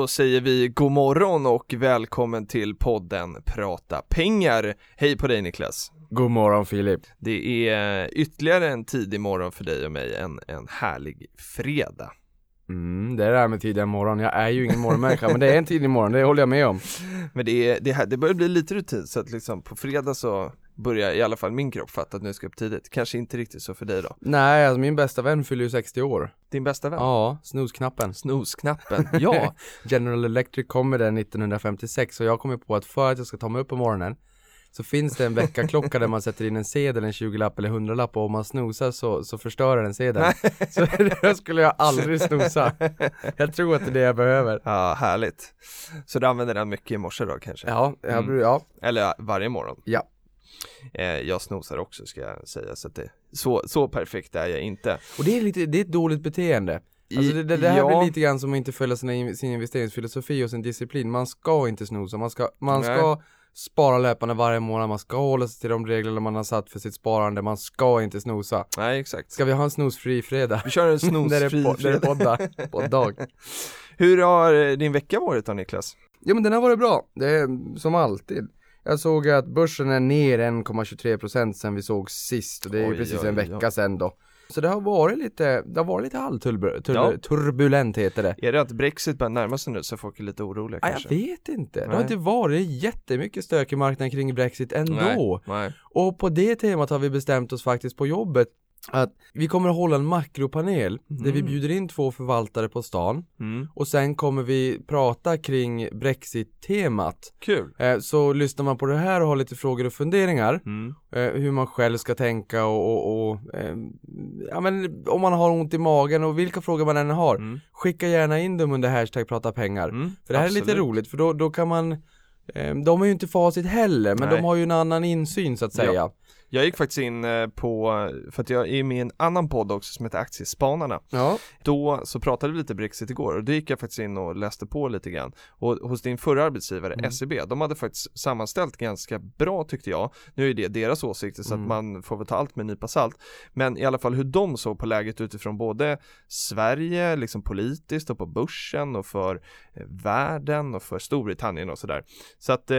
Då säger vi god morgon och välkommen till podden Prata pengar. Hej på dig Niklas. God morgon Filip. Det är ytterligare en tidig morgon för dig och mig, en, en härlig fredag. Mm, det är det här med tidig morgon. Jag är ju ingen morgonmänniska men det är en tidig morgon, det håller jag med om. Men det, är, det, här, det börjar bli lite rutin så att liksom på fredag så börjar i alla fall min kropp fatta att nu ska jag upp tidigt. Kanske inte riktigt så för dig då. Nej, alltså min bästa vän fyller ju 60 år. Din bästa vän? Ja, snosknappen. Snosknappen, ja. General Electric kom med den 1956 och jag kommer på att för att jag ska ta mig upp på morgonen så finns det en väckarklocka där man sätter in en sedel, en 20-lapp eller 100-lapp och om man snosar så, så förstör den sedeln. så då skulle jag aldrig snosa. Jag tror att det är det jag behöver. Ja, härligt. Så du använder den mycket i morse då kanske? Ja, jag, Mm. ja, Eller varje morgon? ja. Eh, jag snosar också ska jag säga så att det, så, så perfekt är jag inte. Och det är lite, det är ett dåligt beteende. Alltså det, det, det här ja. blir lite grann som att inte följa sina, in- sin investeringsfilosofi och sin disciplin. Man ska inte snosa, man ska, man Nej. ska spara löpande varje månad, man ska hålla sig till de regler man har satt för sitt sparande, man ska inte snosa. Nej exakt. Ska vi ha en snosfri fredag? Vi kör en snosfri po- när det fredag. poddag. Hur har eh, din vecka varit då Niklas? Ja men den har varit bra, det är som alltid. Jag såg att börsen är ner 1,23% sen vi såg sist och det är Oj, precis oj, en oj. vecka sen då. Så det har varit lite, det har varit lite halvturbulent, Ja. turbulent heter det. Är det att Brexit börjar närma sig nu så folk är lite oroliga Ja, kanske? jag vet inte. Det Nej. har inte varit jättemycket stök i marknaden kring Brexit ändå. Nej, nej. Och på det temat har vi bestämt oss faktiskt på jobbet att vi kommer att hålla en makropanel där vi Mm. bjuder in två förvaltare på stan Mm. och sen kommer vi prata kring Brexit-temat. Kul. Eh, Så lyssnar man på det här och har lite frågor och funderingar Mm. eh, hur man själv ska tänka och, och, och eh, ja men om man har ont i magen och vilka frågor man än har Mm. skicka gärna in dem under hashtag prata pengar Mm. för det här är lite Absolut. roligt för då, då kan man eh, De har ju inte facit heller men Nej. de har ju en annan insyn så att Ja. Jag gick faktiskt in eh, på, för att jag är med i en annan podd också som heter Aktiespanarna. Ja, Då så pratade vi lite Brexit igår och då gick jag faktiskt in och läste på lite grann. Och hos din förra arbetsgivare Mm. SEB, de hade faktiskt sammanställt ganska bra tyckte jag. Nu är det deras åsikter så Mm. att man får väl ta allt med en nypa salt. Men i alla fall hur de såg på läget utifrån både Sverige, liksom politiskt och på börsen och för eh, världen och för Storbritannien och sådär. Så att, eh,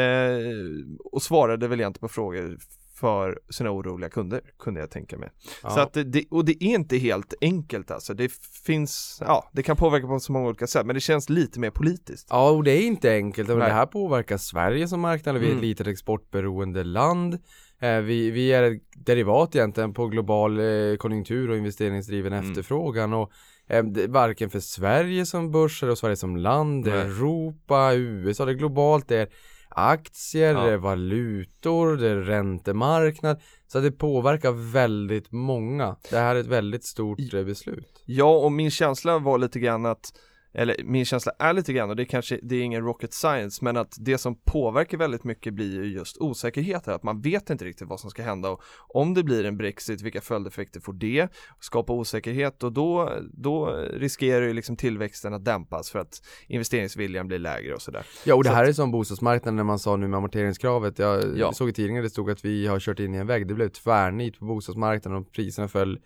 och svarade väl inte på frågor för sina oroliga kunder, kunde jag tänka mig. ja. Så att det- och det är inte helt enkelt alltså, det finns, ja, det kan påverka på så många olika sätt, men det känns lite mer politiskt. ja och det är inte enkelt men det här påverkar Sverige som marknad vi är Mm. ett litet exportberoende land eh, vi, vi är ett derivat egentligen på global eh, konjunktur och investeringsdriven Mm. efterfrågan och eh, varken för Sverige som börs eller Sverige som land, Nej. Europa, USA, det är globalt, det är aktier, Ja. det är valutor, det är räntemarknad. Så det påverkar väldigt många. Det här är ett väldigt stort beslut. Ja, och min känsla var lite grann att eller min känsla är lite grann, och det kanske, det är ingen rocket science, men att det som påverkar väldigt mycket blir ju just osäkerheter, att man vet inte riktigt vad som ska hända och om det blir en Brexit, vilka följdeffekter får det? Skapa osäkerhet och då, då riskerar ju liksom tillväxten att dämpas för att investeringsviljan blir lägre och sådär. Ja och det Så här är som bostadsmarknaden när man sa nu med amorteringskravet. Jag Ja. såg i tidningen det stod att vi har kört in i en vägg. Det blev tvärnit på bostadsmarknaden och priserna föll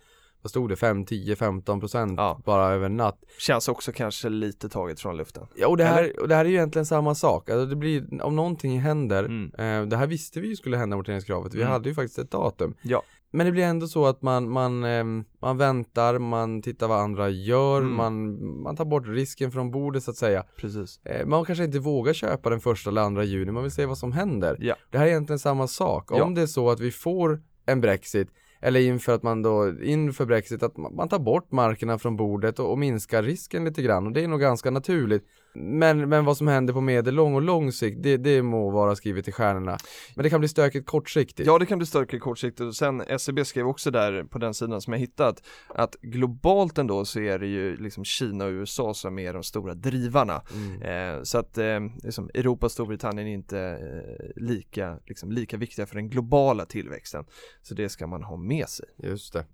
vad stod det? 5, 10, 15 procent Ja. bara över en natt. Känns också kanske lite taget från luften. Ja och det här, och det här är ju egentligen samma sak. Alltså det blir, om någonting händer, Mm. eh, det här visste vi ju skulle hända amorteringskravet. Vi Mm. hade ju faktiskt ett datum. Ja. Men det blir ändå så att man, man, ehm, man väntar, man tittar vad andra gör, Mm. man, man tar bort risken från bordet så att säga. Precis. Eh, Man kanske inte vågar köpa den första eller andra juni, man vill se vad som händer. Ja. Det här är egentligen samma sak. Om Ja. det är så att vi får en Brexit, eller inför att man då, inför Brexit, att man tar bort markerna från bordet och, och minskar risken lite grann. Och det är nog ganska naturligt. Men, men vad som händer på medellång och lång sikt, det, det må vara skrivet i stjärnorna. Men det kan bli stökigt kortsiktigt. Ja det kan bli stökigt kortsiktigt och sen SCB skrev också där på den sidan som jag hittat att globalt ändå så är det ju liksom Kina och USA som är de stora drivarna. Mm. Eh, så att eh, liksom Europa och Storbritannien är inte eh, lika, liksom, lika viktiga för den globala tillväxten. Så det ska man ha med sig. Just det.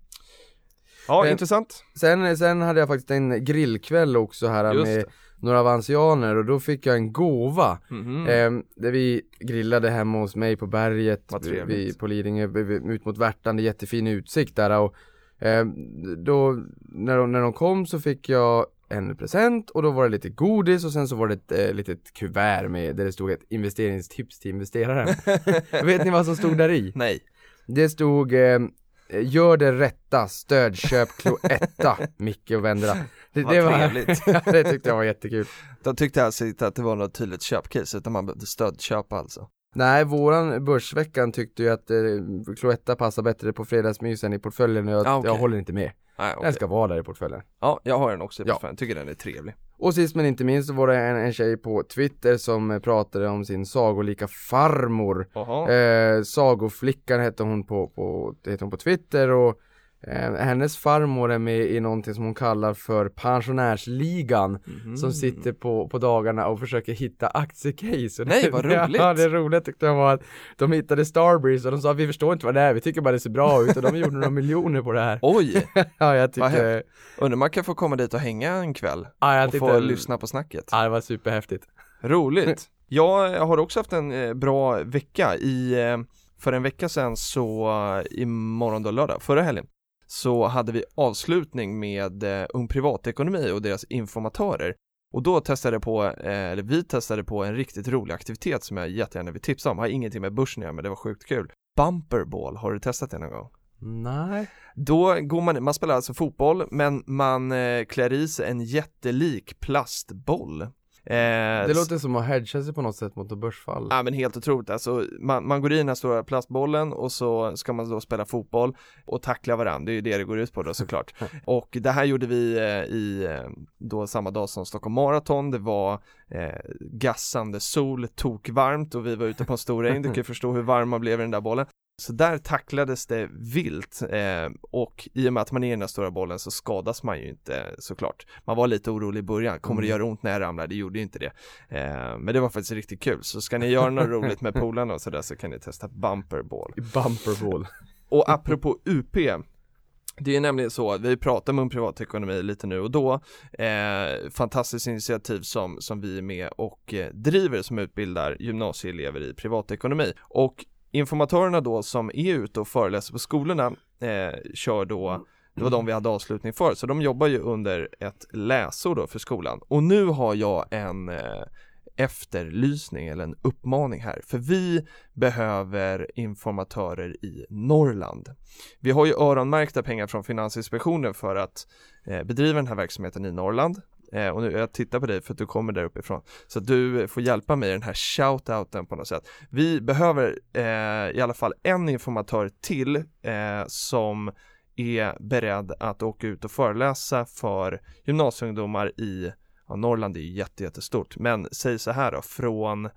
Ja, Men- intressant. Sen, sen hade jag faktiskt en grillkväll också här Just med det. Några vansianer och då fick jag en gåva. Mhm. Ehm, där vi grillade hemma hos mig på berget, vi, på Lidingö, ut mot Värtan, det är jättefin utsikt där och ehm, då, när de, när de kom så fick jag en present och då var det lite godis och sen så var det ett eh, litet kuvert med där det stod ett investeringstips till investeraren. Vet ni vad som stod där i? Nej. Det stod ehm, Gör det rätta, stödköp Cloetta, Micke och Vendra. Det, Vad det, var, trevligt. ja, det tyckte jag var jättekul. De tyckte alltså inte att det var något tydligt köpcase utan man behövde stödköpa alltså. Nej, våran börsveckan tyckte ju att eh, Cloetta passar bättre på fredagsmys än i portföljen och jag, Ah, okej. jag håller inte med. Nej, okej. Den ska vara där i portföljen. Ja, jag har den också i Ja. portföljen, tycker den är trevlig. Och sist men inte minst så var det en, en tjej på Twitter som pratade om sin sagolika farmor. Eh, sagoflickan hette hon på, på, hette hon på Twitter och eh, hennes farmor är med i någonting som hon kallar för pensionärsligan Mhm. som sitter på, på dagarna och försöker hitta aktiecase. Och Nej, vad roligt. Ja, det roliga tyckte jag var att de hittade Starbreeze och de sa vi förstår inte vad det är, vi tycker bara det ser bra ut och de gjorde några miljoner på det här. Oj, Ja, jag häftigt. undrar man kan få komma dit och hänga en kväll ja, jag och tyckte få lyssna på snacket. Ja, det var superhäftigt. Roligt. Jag har också haft en eh, bra vecka i, eh, för en vecka sedan så, imorgon då lördag, förra helgen, så hade vi avslutning med eh, Ung Privatekonomi och deras informatörer. Och då testade jag på, eh, eller vi testade på en riktigt rolig aktivitet som jag jättegärna vill tipsa om, har ingenting med börsen att göra men det var sjukt kul. Bumperball, har du testat det någon gång? Nej. Då går man, man spelar alltså fotboll men man eh, klär i sig en jättelik plastboll. Eh, Det låter som att hedga sig på något sätt mot ett börsfall. Ja men helt otroligt, alltså man, man går i den här stora plastbollen och så ska man då spela fotboll och tackla varandra, det är ju det det går ut på då såklart. och det här gjorde vi eh, i eh, då samma dag som Stockholm Marathon, det var eh, gassande sol, tokvarmt och vi var ute på en stor äng, du kan ju förstå hur varm man blev i den där bollen. Så där tacklades det vilt eh, och i och med att man är i den där stora bollen så skadas man ju inte såklart. Man var lite orolig i början, kommer det Mm. göra ont när jag ramlar? Det gjorde ju inte det. Eh, men det var faktiskt riktigt kul, så ska ni göra något roligt med polarna och sådär så kan ni testa bumperball. Bumperball. Och apropå UP det är nämligen så, vi pratar om privatekonomi lite nu och då eh, Fantastiskt initiativ som, som vi är med och eh, driver som utbildar gymnasieelever i privatekonomi och informatörerna då som är ute och föreläser på skolorna eh, kör då det var de vi hade avslutning för, så de jobbar ju under ett läsår då för skolan. Och nu har jag en eh, efterlysning eller en uppmaning här. För vi behöver informatörer i Norrland. Vi har ju öronmärkta pengar från Finansinspektionen för att eh, bedriva den här verksamheten i Norrland eh, och nu, jag tittar på dig för att du kommer där uppifrån så du får hjälpa mig i den här shoutouten på något sätt. Vi behöver eh, i alla fall en informatör till eh, som är beredd att åka ut och föreläsa för gymnasieungdomar i Ja, Norrland är ju jättestort, men säg så här då, från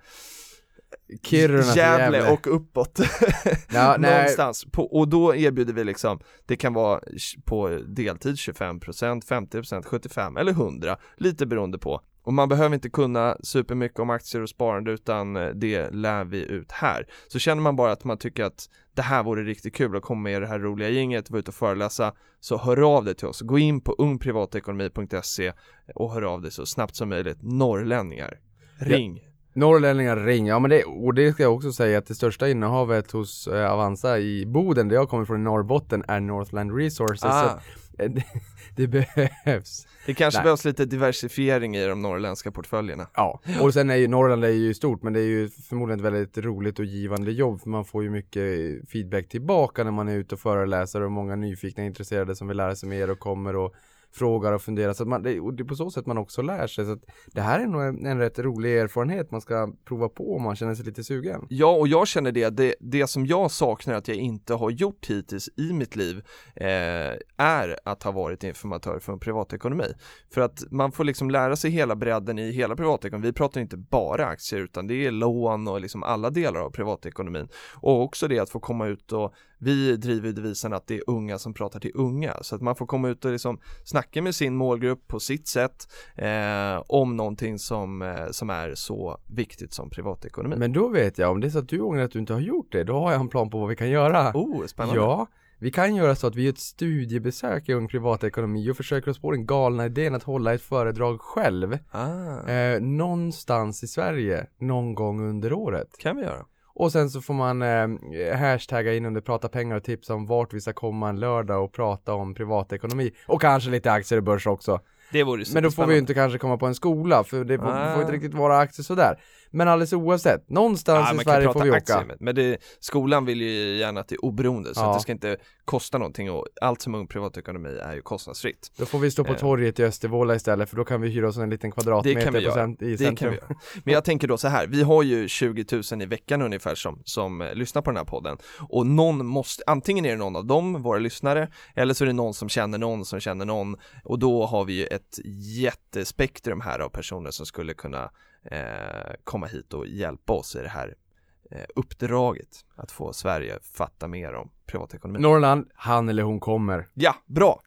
Kiruna Gävle och uppåt Ja. Någonstans, på, och då erbjuder vi liksom Det kan vara på deltid 25%, 50%, 75% eller 100% Lite beroende på och man behöver inte kunna supermycket om aktier och sparande utan eh, det lär vi ut här. Så känner man bara att man tycker att det här vore riktigt kul att komma med i det här roliga gänget, vara ute och föreläsa, så hör av dig till oss. Gå in på ungprivatekonomi.se och hör av dig så snabbt som möjligt. Norrlänningar, ring! Norrlänningar ring, ja men det, och det ska jag också säga att det största innehavet hos eh, Avanza i Boden, där jag kommer från i Norrbotten, är Northland Resources. Så, Ah, eh, det, det behövs. det kanske Nej. behövs lite diversifiering i de norrländska portföljerna. Ja, och sen är ju Norrland är ju stort, men det är ju förmodligen ett väldigt roligt och givande jobb, för man får ju mycket feedback tillbaka när man är ute och föreläser och många nyfikna intresserade som vill lära sig mer och kommer och frågar och funderar så att man, det, och det är på så sätt man också lär sig så att det här är nog en, en rätt rolig erfarenhet man ska prova på om man känner sig lite sugen. Ja, och jag känner det, det, det som jag saknar att jag inte har gjort hittills i mitt liv eh, är att ha varit informatör för en privatekonomi. För att man får liksom lära sig hela bredden i hela privatekonomin. Vi pratar inte bara aktier utan det är lån och liksom alla delar av privatekonomin. Och också det att få komma ut och vi driver devisen att det är unga som pratar till unga så att man får komma ut och liksom snacka med sin målgrupp på sitt sätt eh, om någonting som, eh, som är så viktigt som privatekonomi. Men då vet jag, om det är så att du ångrar att du inte har gjort det, då har jag en plan på vad vi kan göra. Oh, spännande. Ja, vi kan göra så att vi gör ett studiebesök i Ung Privatekonomi och försöker oss på den galna idén att hålla ett föredrag själv. Ah, Eh, någonstans i Sverige, någon gång under året. kan vi göra. Och sen så får man eh, hashtagga in under prata pengar och tipsa om vart vi ska komma en lördag och prata om privatekonomi. Och kanske lite aktier och börs också. Det vore Men då får vi ju inte kanske komma på en skola, för det får, Ah. får inte riktigt vara aktier sådär. Men alldeles oavsett, någonstans Ja, i Sverige får vi aktier åka. med, men det, skolan vill ju gärna att det är oberoende så Ja. att det ska inte kosta någonting och allt som ung privatekonomi är ju kostnadsfritt. Då får vi stå på Eh. torget i Östervåla istället, för då kan vi hyra oss en liten kvadratmeter Det kan vi i Det centrum. kan vi göra. Men jag tänker då så här, vi har ju 20 000 i veckan ungefär som, som eh, lyssnar på den här podden och någon måste, antingen är det någon av dem, våra lyssnare, eller så är det någon som känner någon som känner någon och då har vi ju ett jättespektrum här av personer som skulle kunna komma hit och hjälpa oss i det här eh, uppdraget att få Sverige fatta mer om privatekonomi. Norrland, han eller hon kommer. Ja, bra!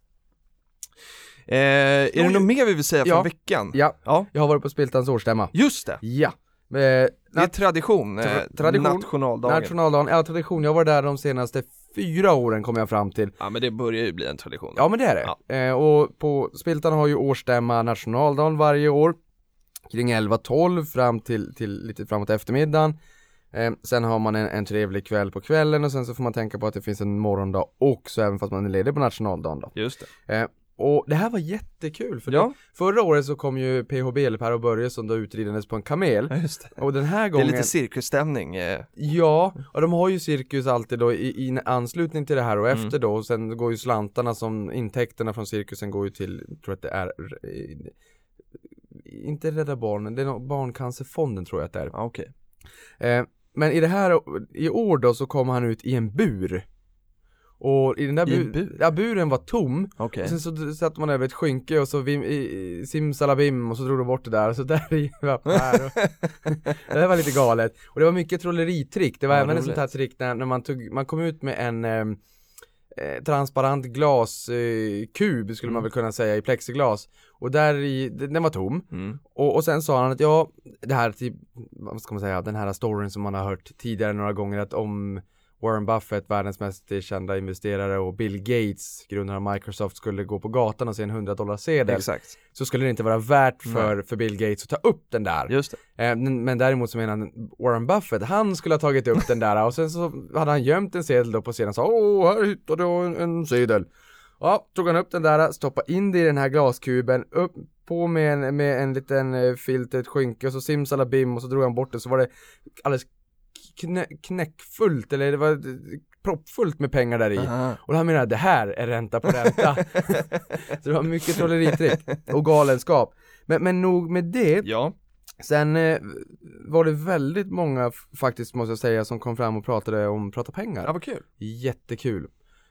Eh, är det något mer vi vill säga ja. från veckan? Ja, Ja, jag har varit på Spiltans årsstämma. just det! Ja. Eh, Det är tradition, eh, Tra- tradition. nationaldagen. nationaldagen, ja tradition, jag var där de senaste fyra åren kom jag fram till. ja men det börjar ju bli en tradition. Ja men det är det. Ja. Eh, och på Spiltan har ju årsstämma nationaldagen varje år. Kring 11-12 fram till, till lite framåt eftermiddagen. Eh, sen har man en, en trevlig kväll på kvällen och sen så får man tänka på att det finns en morgondag också även fast man är ledig på nationaldagen då. Just det. Eh, och det här var jättekul för Ja. det, förra året så kom ju PHB eller Per och Börje som då utridandes på en kamel. Ja, just det. Och den här Det är gången lite cirkusstämning. Eh. Ja, och de har ju cirkus alltid då i, i anslutning till det här och Mm. efter då och sen går ju slantarna som intäkterna från cirkusen går ju till, tror att det är eh, inte Rädda Barnen, det är nog Barncancerfonden tror jag att det är. Ja, okej. Eh, men i det här, i år då så kom han ut i en bur. Och i den där bu- bur? Ja, buren var tom. Okej. Och sen så satte man över ett skynke och så vim, i, simsalabim och så drog de bort det där och så där i Det var lite galet. Och det var mycket trolleritrick. Det var Ja, även ett sånt här trick när, när man tog, man kom ut med en ehm, eh, transparent glaskub eh, skulle man Mm. väl kunna säga i plexiglas. Och där i, den var tom. Mm. Och, och sen sa han att ja, det här typ, vad ska man säga, den här storyn som man har hört tidigare några gånger att om Warren Buffett, världens mest kända investerare och Bill Gates, grundaren av Microsoft, skulle gå på gatan och se en 100 dollar sedel Exakt. så skulle det inte vara värt för, för Bill Gates att ta upp den där. Just det. Eh, men, men däremot så menar han Warren Buffett, han skulle ha tagit upp den där och sen så hade han gömt en sedel då på scenen och sa Åh, här hittade jag en, en sedel. Ja, tog han upp den där, stoppade in det i den här glaskuben, upp på med en, med en liten eh, filt, ett skynke och så simsalabim och så drog han bort det så var det alldeles knä, knäckfullt eller det var eh, proppfullt med pengar där i. Aha. Och han menar det här är ränta på ränta. så det var mycket trolleritrick och galenskap. Men, men nog med det. Ja. Sen eh, var det väldigt många faktiskt måste jag säga som kom fram och pratade om prata pengar. ja, vad kul. Jättekul.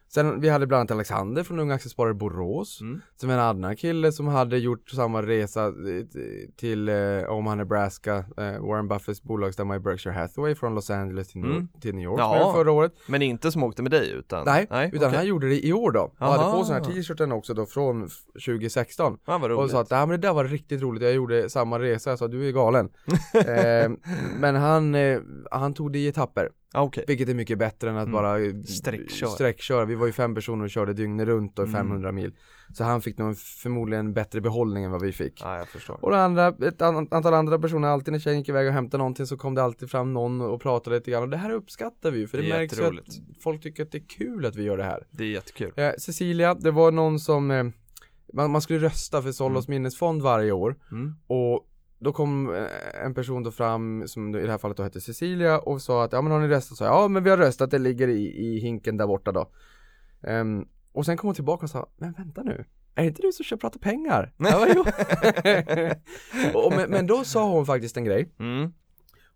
Sen vi hade bland annat Alexander från Unga Aktiesparare Borås. Mm. Som en annan kille som hade gjort samma resa eh, till eh, Omaha, Nebraska, eh, Warren Buffetts bolagsstämma i Berkshire Hathaway från Los Angeles till, New- Mm. till New York Ja. med förra året. Men inte som åkte med dig utan? Nej, utan okej. han gjorde det i år då. Och Aha. hade på sig den här t-shirten också då från f- 2016. Ja, vad Och roligt. sa att "Nej, men det där var riktigt roligt, jag gjorde samma resa, jag sa du är galen. eh, men han, eh, han tog det i etapper, Okej. vilket är mycket bättre än att Mm. bara Sträckköra. sträckköra. Vi var ju fem personer och körde dygnet runt och Mm. 500 mil. Så han fick nog förmodligen en bättre behållning än vad vi fick. Ja, jag förstår. Och det andra, ett an- antal andra personer, alltid när tjejen gick iväg och hämtade någonting så kom det alltid fram någon och pratade lite grann och det här uppskattar vi ju för det, Det är märks ju att folk tycker att det är kul att vi gör det här. Det är jättekul. Eh, Cecilia, det var någon som eh, man, man skulle rösta för Sollos minnesfond varje år Mm. och då kom eh, en person då fram, som i det här fallet då hette Cecilia och sa att ja men har ni röstat? Så jag, ja men vi har röstat, det ligger i, i hinken där borta då. Ehm, och sen kom hon tillbaka och sa, men vänta nu, är det inte du som kör prata pengar? Bara, jo. och, men, men då sa hon faktiskt en grej. Mm.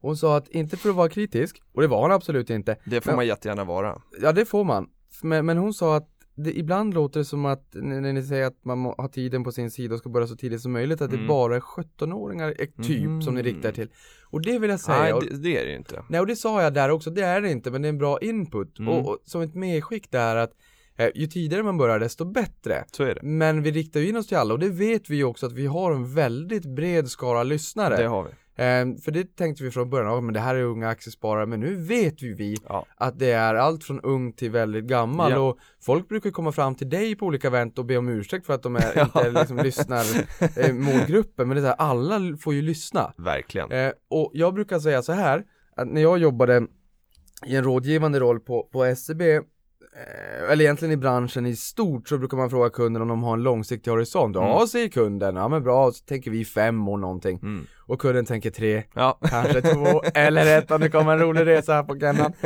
Hon sa att, inte för att vara kritisk, och det var hon absolut inte. Det får Men- man jättegärna vara. Ja det får man. Men, men hon sa att det, ibland låter det som att när ni säger att man må, har tiden på sin sida och ska börja så tidigt som möjligt att det Mm. bara är 17-åringar eh, typ som ni Mm. riktar till. Och det vill jag säga. Nej, det, det är det inte. nej och det sa jag där också, det är det inte men det är en bra input. Mm. Och, och som ett medskick där att eh, ju tidigare man börjar desto bättre. Så är det. Men vi riktar ju in oss till alla och det vet vi ju också att vi har en väldigt bred skara lyssnare. Det har vi. Eh, för det tänkte vi från början, ja, men det här är unga aktiesparare, men nu vet vi vi Ja. att det är allt från ung till väldigt gammal Ja. och folk brukar ju komma fram till dig på olika event och be om ursäkt för att de är, inte liksom lyssnar eh, målgruppen, men det är så här, alla får ju lyssna. Verkligen. Eh, och jag brukar säga så här, att när jag jobbade i en rådgivande roll på, på SEB eh, eller egentligen i branschen i stort så brukar man fråga kunden om de har en långsiktig horisont. Ja, Mm. säger kunden. Ja, men bra. Så tänker vi fem år någonting. Mm. Och kunden tänker tre, Ja. kanske två eller ett om det kommer en rolig resa här på Kennan.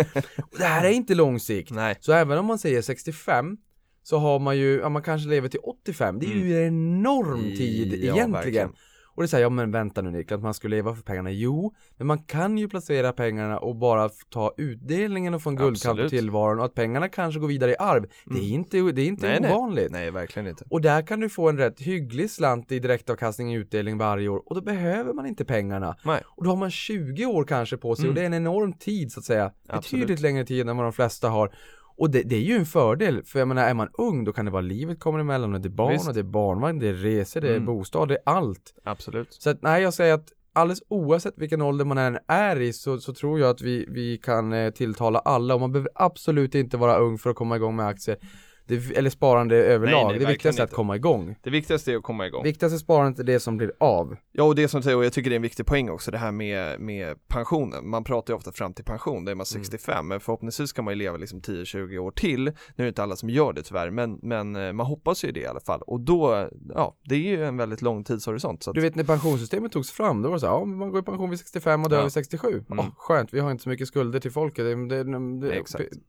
Och Det här är inte långsikt. Nej. Så även om man säger 65 så har man ju, ja man kanske lever till 85. Det är ju en enorm tid Mm. Ja, egentligen. verkligen. Och det säger ja men vänta nu Niklas, man skulle leva för pengarna. Jo, men man kan ju placera pengarna och bara ta utdelningen och få en guldkant på tillvaron och att pengarna kanske går vidare i arv. Det är inte, det är inte Nej, nej. ovanligt. Nej, verkligen inte. Och där kan du få en rätt hygglig slant i direktavkastning i utdelning varje år och då behöver man inte pengarna. Nej. Och då har man 20 år kanske på sig och Mm. det är en enorm tid så att säga. Absolut. Betydligt längre tid än vad de flesta har. Och det, det är ju en fördel, för jag menar är man ung då kan det vara livet kommer emellan och det är barn Visst. och det är barnvagn, det är resor, det är Mm. bostad, det är allt. Absolut. Så att nej, jag säger att alldeles oavsett vilken ålder man än är i så, så tror jag att vi, vi kan eh, tilltala alla och man behöver absolut inte vara ung för att komma igång med aktier. Det, eller sparande överlag. Nej, nej, det viktigaste är att inte. komma igång. Det viktigaste är att komma igång. Viktigaste sparandet är det som blir av. Ja och det som säger, och jag tycker det är en viktig poäng också det här med, med pensionen. Man pratar ju ofta fram till pension, då är man 65 men förhoppningsvis kan man ju leva liksom 10-20 år till. Nu är det inte alla som gör det tyvärr men, men eh, man hoppas ju det i alla fall och då, ja det är ju en väldigt lång tidshorisont. Så att, Du vet när pensionssystemet togs fram, då var det så här, ja, man går i pension vid 65 och dör Ja. vid 67. Mm. Åh, skönt, vi har inte så mycket skulder till folket, det, det, det,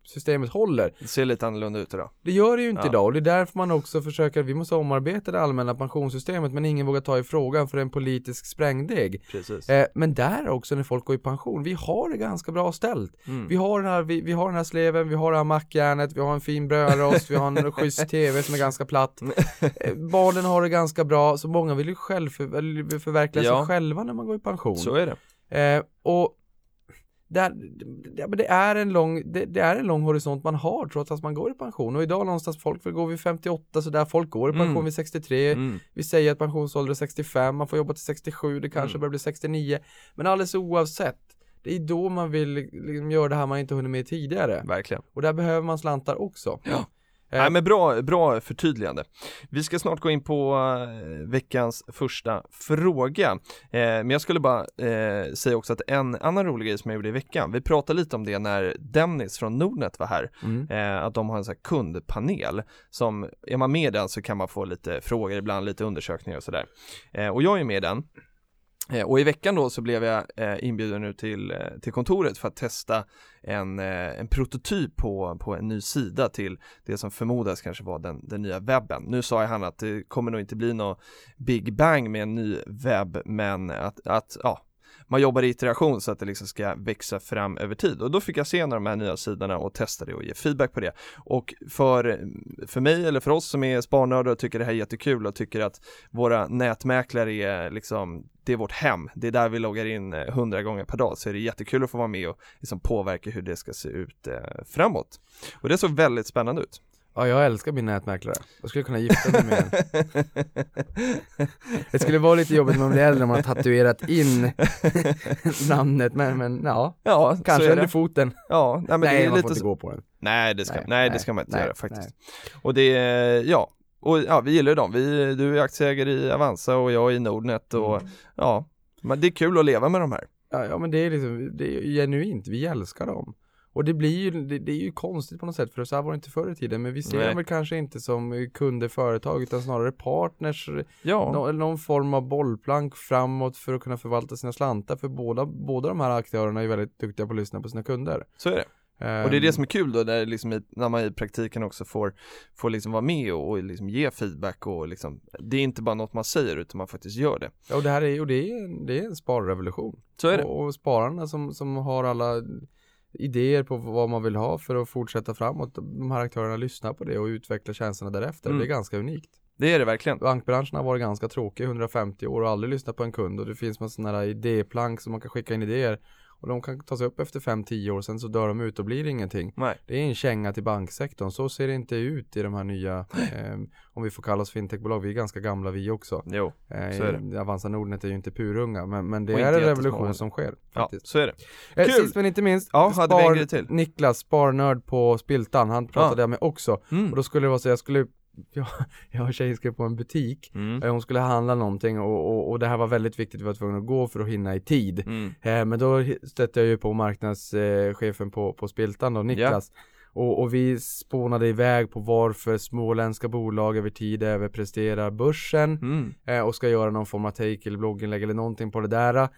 systemet håller. det ser lite annorlunda ut idag. Det gör det ju inte Ja. idag och det är därför man också försöker, vi måste omarbeta det allmänna pensionssystemet men ingen vågar ta i frågan för det är en politisk sprängdeg. Eh, men där också när folk går i pension, vi har det ganska bra ställt. Mm. Vi har den här, vi, vi har den här sleven, vi har det här mackjärnet, vi har en fin brödrost, vi har en schysst tv som är ganska platt. Eh, barnen har det ganska bra, så många vill ju själv för, förverkliga Ja. sig själva när man går i pension. Så är det. Eh, och det, men det, är en lång, det, det är en lång horisont man har trots att man går i pension. Och idag någonstans, folk vill gå vid 58 så där folk går i pension Mm. vid 63. Mm. Vi säger att pensionsålder är 65, man får jobba till 67, det kanske Mm. börjar bli 69. Men alldeles oavsett, det är då man vill liksom göra det här man inte hunnit med tidigare. Verkligen. Och där behöver man slantar också. Ja. Eh, Nej men bra, bra förtydligande. Vi ska snart gå in på eh, veckans första fråga. Eh, men jag skulle bara säga också att en annan rolig grej som jag gjorde i veckan, vi pratade lite om det när Dennis från Nordnet var här, Mm. att de har en sån här kundpanel som, är man med i den så kan man få lite frågor, ibland lite undersökningar och sådär. Och jag är med i den. Eh, Och i veckan då så blev jag eh, inbjuden nu till, eh, till kontoret för att testa en, eh, en prototyp på, på en ny sida till det som förmodas kanske var den, den nya webben. Nu sa jag han att det kommer nog inte bli någon big bang med en ny webb men att, att ja, man jobbar i iteration så att det liksom ska växa fram över tid. Och då fick jag se en av de här nya sidorna och testa det och ge feedback på det. Och för, för mig eller för oss som är sparnördar och tycker det här är jättekul och tycker att våra nätmäklare är liksom det är vårt hem, det är där vi loggar in eh, hundra gånger per dag så är det jättekul att få vara med och liksom påverka hur det ska se ut eh, framåt. Och det såg väldigt spännande ut. Ja, jag älskar min nätmäklare. Jag skulle kunna gifta mig med en. Det skulle vara lite jobbigt när man blir äldre om man har tatuerat in namnet, men, men ja, Ja, kanske under foten. Ja, nej, men nej, det är man lite får inte gå på den. Nej, det ska, nej, Nej, det ska man inte nej, göra faktiskt. Och det, ja, och ja, vi gillar ju dem. Vi, du är aktieägare i Avanza och jag i Nordnet och Mm. ja, men det är kul att leva med de här. Ja, ja men det är liksom, det är genuint, vi älskar dem. Och det blir ju, det, det är ju konstigt på något sätt för så här var det inte förr i tiden men vi ser Nej. dem väl kanske inte som kunder, företag utan snarare partners, Ja, nå- någon form av bollplank framåt för att kunna förvalta sina slantar för båda, båda de här aktörerna är väldigt duktiga på att lyssna på sina kunder. så är det. Och det är det som är kul då, där liksom i, när man i praktiken också får, får liksom vara med och, och liksom ge feedback och liksom, det är inte bara något man säger utan man faktiskt gör det. Ja, och det här är, och det är, det är en sparrevolution. Så är det. Och, och spararna som, som har alla idéer på vad man vill ha för att fortsätta framåt. De här aktörerna lyssnar på det och utvecklar tjänsterna därefter. Mm. Det är ganska unikt. Det är det verkligen. Bankbranschen har varit ganska tråkig i 150 år och aldrig lyssnat på en kund och det finns massor sådana här idéplank som man kan skicka in idéer och de kan tas upp efter 5-10 år sen så dör de ut och blir ingenting. Nej. Det är en känga till banksektorn, så ser det inte ut i de här nya, eh, om vi får kalla oss fintechbolag, vi är ganska gamla vi också. Jo, Eh, Så är det. Avanza Nordnet är ju inte purunga men, men det Och är en revolution som sker ja, faktiskt. så är det. Eh, Kul! Sist men inte minst, Ja, hade vi en grej till? Niklas, sparnörd på Spiltan, han pratade Ja. jag med också. Mm. Och då skulle det vara så, jag skulle, jag, jag och tjejen skulle på en butik Mm. Eh, Hon skulle handla någonting och, och, och det här var väldigt viktigt, vi var tvungna att gå för att hinna i tid. Mm. Eh, men då stötte jag ju på marknadschefen på, på Spiltan då, Niklas. Och, och vi spånade iväg på varför småländska bolag över tid överpresterar börsen Mm. eh, och ska göra någon form av take eller blogginlägg eller någonting på det där.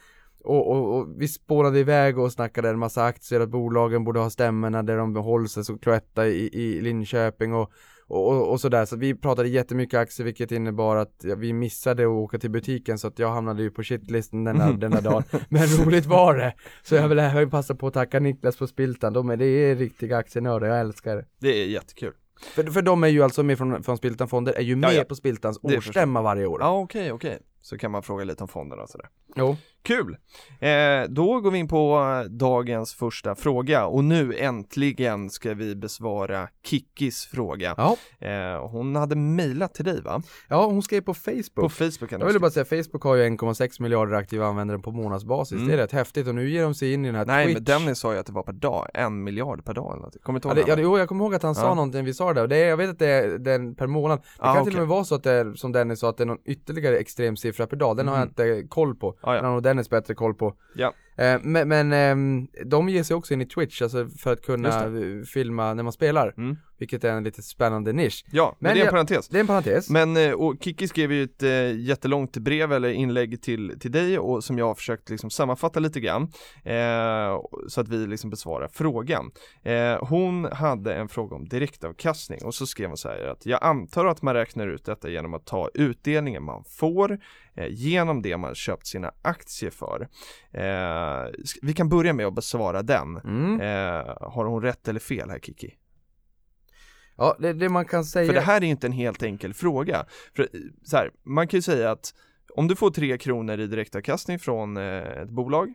Och, och, och vi spånade iväg och snackade en massa aktier att bolagen borde ha stämmorna där de hålls, alltså Cloetta i, i Linköping och, och, och, och sådär. Så vi pratade jättemycket aktier vilket innebar att ja, vi missade att åka till butiken så att jag hamnade ju på shitlisten denna, denna dagen. Men roligt var det! Så jag vill, jag vill passa på att tacka Niklas på Spiltan, de är, det är riktiga aktienördar, jag älskar det. Det är jättekul. För, för de är ju alltså med från, från Spiltan Fonder, är ju med ja. på Spiltans årsstämma varje år. Ja, okej, okej. Så kan man fråga lite om fonderna och sådär. Jo. Kul! Eh, då går vi in på eh, dagens första fråga och nu äntligen ska vi besvara Kikkis fråga. Ja. Eh, hon hade mejlat till dig va? ja, hon skrev på Facebook. På Facebook kan Jag vill bara säga, Facebook har ju 1,6 miljarder aktiva användare på månadsbasis. Mm. Det är rätt häftigt och nu ger de sig in i den här Nej Twitch. men Dennis sa ju att det var per dag, en miljard per dag eller något. Kommer inte ihåg det, det, ja, jo, jag kommer ihåg att han sa Ja. någonting, vi sa det, och det är, jag vet att det är den per månad. Det Ah, kan okej. till och med vara så att det är, som Dennis sa, att det är någon ytterligare extrem siffra per dag. Den har jag Mhm. inte koll på. Ah, ja. Dennis bättre koll på. Ja. Eh, men men ehm, de ger sig också in i Twitch, alltså för att kunna filma när man spelar. Mm. Vilket är en lite spännande nisch. Ja, men, Men det är en jag- parentes. Det är en parentes. Men, eh, och Kiki skrev ju ett eh, jättelångt brev eller inlägg till, till dig och som jag har försökt liksom sammanfatta lite grann eh, så att vi liksom besvarar frågan. Eh, hon hade en fråga om direktavkastning och så skrev hon så här att jag antar att man räknar ut detta genom att ta utdelningen man får eh, genom det man köpt sina aktier för. Eh, sk- vi kan börja med att besvara den. Mm. Eh, har hon rätt eller fel här Kiki? Ja, det, det man kan säga. För det här är inte en helt enkel fråga. För, eh, så här, man kan ju säga att om du får 3 kronor i direktavkastning från eh, ett bolag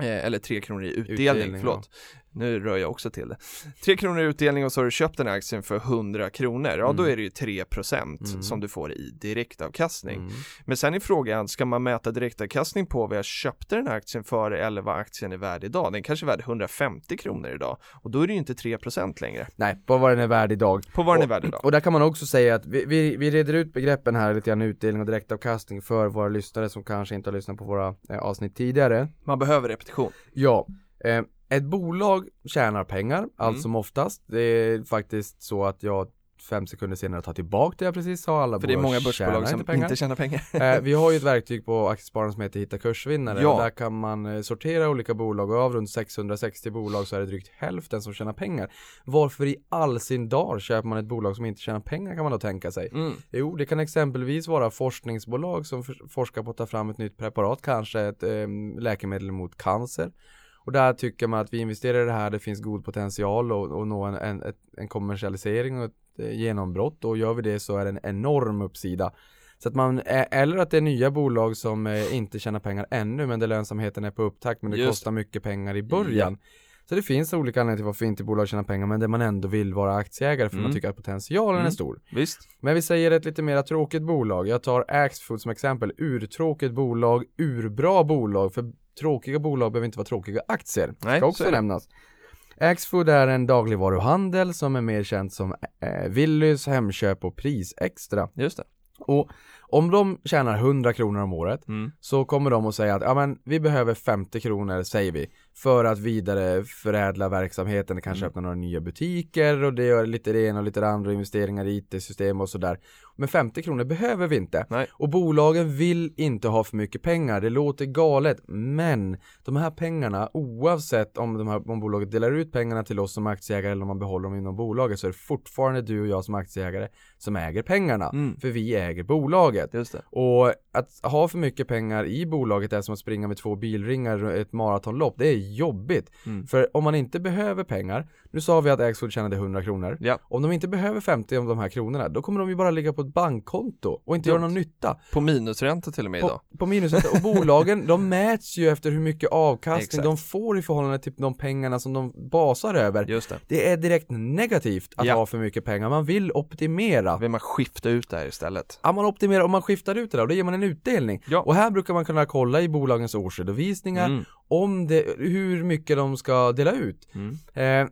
eh, eller 3 kronor i utdelning, Utdelning, förlåt. Nu rör jag också till det. 3 kronor i utdelning och så har du köpt den här aktien för 100 kronor. Ja, då Mm. är det ju 3% Mm. som du får i direktavkastning. Mm. Men sen är frågan, ska man mäta direktavkastning på vad jag köpte den här aktien för eller vad aktien är värd idag? Den kanske är värd 150 kronor idag och då är det ju inte 3% längre Nej, på vad den är värd idag. på vad den är värd idag. Och där kan man också säga att vi, vi, vi reder ut begreppen här lite grann utdelning och direktavkastning för våra lyssnare som kanske inte har lyssnat på våra eh, avsnitt tidigare. Man behöver repetition. Ja, eh, ett bolag tjänar pengar Mm. allt som oftast. Det är faktiskt så att jag fem sekunder senare tar tillbaka det jag precis sa. Alla För det är många börsbolag som pengar. inte tjänar pengar. Eh, vi har ju ett verktyg på Aktiespararen som heter Hitta kursvinnare Ja. där kan man eh, sortera olika bolag och av runt 660 bolag så är det drygt hälften som tjänar pengar. Varför i all sin dar köper man ett bolag som inte tjänar pengar kan man då tänka sig. Mm. Jo, det kan exempelvis vara forskningsbolag som forskar på att ta fram ett nytt preparat, kanske ett eh, läkemedel mot cancer. Och där tycker man att vi investerar i det här, det finns god potential och, och nå en, en, en kommersialisering och ett eh, genombrott och gör vi det så är det en enorm uppsida. Så att man, eh, eller att det är nya bolag som eh, inte tjänar pengar ännu men där lönsamheten är på upptakt men det Just. kostar mycket pengar i början. Så det finns olika anledningar till varför inte bolag tjänar pengar men där man ändå vill vara aktieägare för man Mm. tycker att potentialen är Mm. stor. Visst. Men vi säger ett lite mer tråkigt bolag. Jag tar Axfood som exempel. Urtråkigt bolag, urbra bolag. För tråkiga bolag behöver inte vara tråkiga aktier. Nej, Ska så också nämnas. Axfood är en dagligvaruhandel som är mer känt som eh, Willys, Hemköp och Prisextra. Just det. Och Om de tjänar 100 kronor om året Mm. så kommer de att säga att ja, men vi behöver 50 kronor, säger vi, för att vidare förädla verksamheten, kanske Mm. öppna några nya butiker och det gör lite det ena och lite det andra, investeringar i IT-system och sådär. Men 50 kronor behöver vi inte. Nej. Och bolagen vill inte ha för mycket pengar, det låter galet, men de här pengarna, oavsett om, de här, om bolaget delar ut pengarna till oss som aktieägare eller om man behåller dem inom bolaget så är det fortfarande du och jag som aktieägare som äger pengarna. Mm. För vi äger bolaget. Och att ha för mycket pengar i bolaget är som att springa med två bilringar ett maratonlopp. Det är jobbigt. Mm. För om man inte behöver pengar, nu sa vi att Axfood tjänade 100 kronor. Ja. Om de inte behöver 50 av de här kronorna, då kommer de ju bara ligga på ett bankkonto och inte göra någon nytta. På minusränta till och med idag. På, på minusränta. Och bolagen, de mäts ju efter hur mycket avkastning Exakt. de får i förhållande till de pengarna som de basar över. Just det. Det är direkt negativt att Ja. ha för mycket pengar. Man vill optimera. Vill man skifta ut det här istället? Ja, man optimerar och man skiftar ut det där och då ger man en utdelning. Ja. Och här brukar man kunna kolla i bolagens årsredovisningar Mm. om det, hur mycket de ska dela ut. Mm. Eh,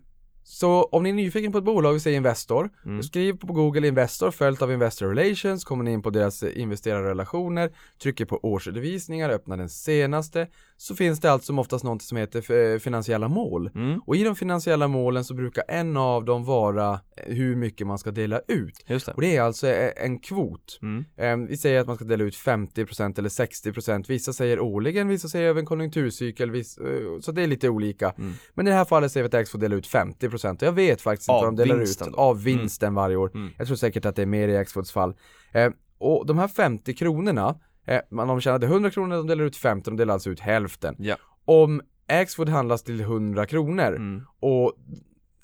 så om ni är nyfiken på ett bolag och säger Investor, Mm. skriv på Google Investor följt av Investor Relations, kommer ni in på deras investerarrelationer, trycker på årsredovisningar, öppnar den senaste, så finns det allt som oftast något som heter eh, finansiella mål. Mm. Och i de finansiella målen så brukar en av dem vara eh, hur mycket man ska dela ut. Det. Och det är alltså eh, en kvot. Mm. Eh, Vi säger att man ska dela ut 50% eller 60% Vissa säger årligen, vissa säger över en konjunkturcykel Så det är lite olika Mm. Men i det här fallet säger vi att X får dela ut 50% och jag vet faktiskt inte Av vad de delar ut då? Av vinsten varje år Mm. Jag tror säkert att det är mer i Axfoods fall eh, Och de här 50 kronorna eh, man- De tjänade 100 kronor, de delar ut 50, de delar alltså ut hälften Ja. Om Axfood handlas till 100 kronor Mm. och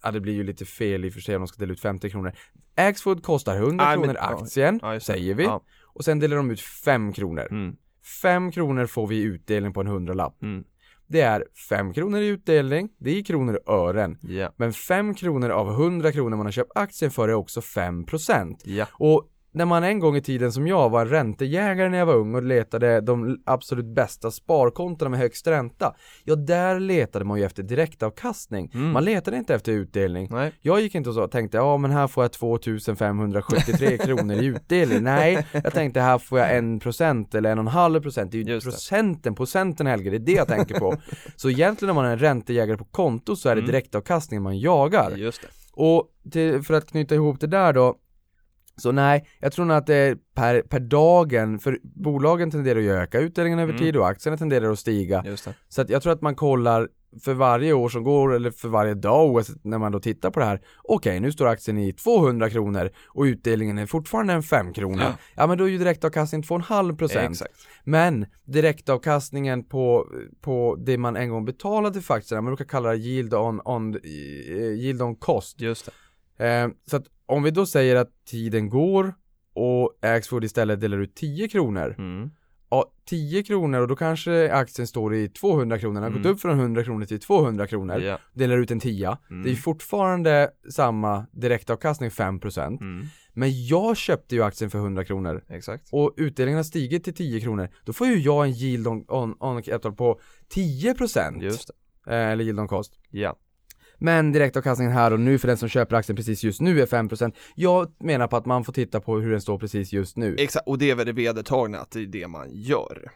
Ja det blir ju lite fel i och för sig om de ska dela ut 50 kronor Axfood kostar 100 Nej, men- kronor ja. aktien, det. säger vi Ja. Och sen delar de ut 5 kronor Mm. 5 kronor får vi i utdelning på en hundralapp Mm. Det är 5 kronor i utdelning, det är i kronor och ören Ja. Men 5 kronor av 100 kronor man har köpt aktien för är också 5% Ja. Och när man en gång i tiden som jag var en räntejägare när jag var ung och letade de absolut bästa sparkontona med högst ränta Ja, där letade man ju efter direktavkastning Mm. Man letade inte efter utdelning Nej. jag gick inte och så tänkte, ja men här får jag 2573 kronor i utdelning. Nej, jag tänkte här får jag en procent eller en och en halv procent. Det är ju Just det. procenten, procenten Helge, det är det jag tänker på. Så egentligen när man är en räntejägare på konto så är det Mm. direktavkastningen man jagar. Just det. Och till, för att knyta ihop det där då så nej, jag tror nog att det är per, per dagen, för bolagen tenderar ju att öka utdelningen över Mm. tid och aktierna tenderar att stiga. Så att jag tror att man kollar för varje år som går eller för varje dag oavsett när man då tittar på det här Okej, nu står aktien i 200 kronor och utdelningen är fortfarande en 5 krona Ja. Ja men då är ju direktavkastningen 2,5 procent Exakt. Men direktavkastningen på, på det man en gång betalade för aktierna, man brukar kalla det yield on, on, eh, yield on cost Just det. eh, Så att om vi då säger att tiden går och Axfood istället delar ut 10 kronor Mm. Ja, 10 kronor och då kanske aktien står i 200 kronor, den har Mm. gått upp från 100 kronor till 200 kronor Ja. Delar ut en 10 Mm. Det är fortfarande samma direktavkastning 5% Mm. Men jag köpte ju aktien för 100 kronor Exakt. och utdelningen har stigit till 10 kronor Då får ju jag en yield on, on, on capital på 10% Just det. eh, Eller yield on cost Ja men direktavkastningen här och nu för den som köper aktien precis just nu är 5% Jag menar på att man får titta på hur den står precis just nu Exakt, och det är väl det vedertagna att det är det man gör.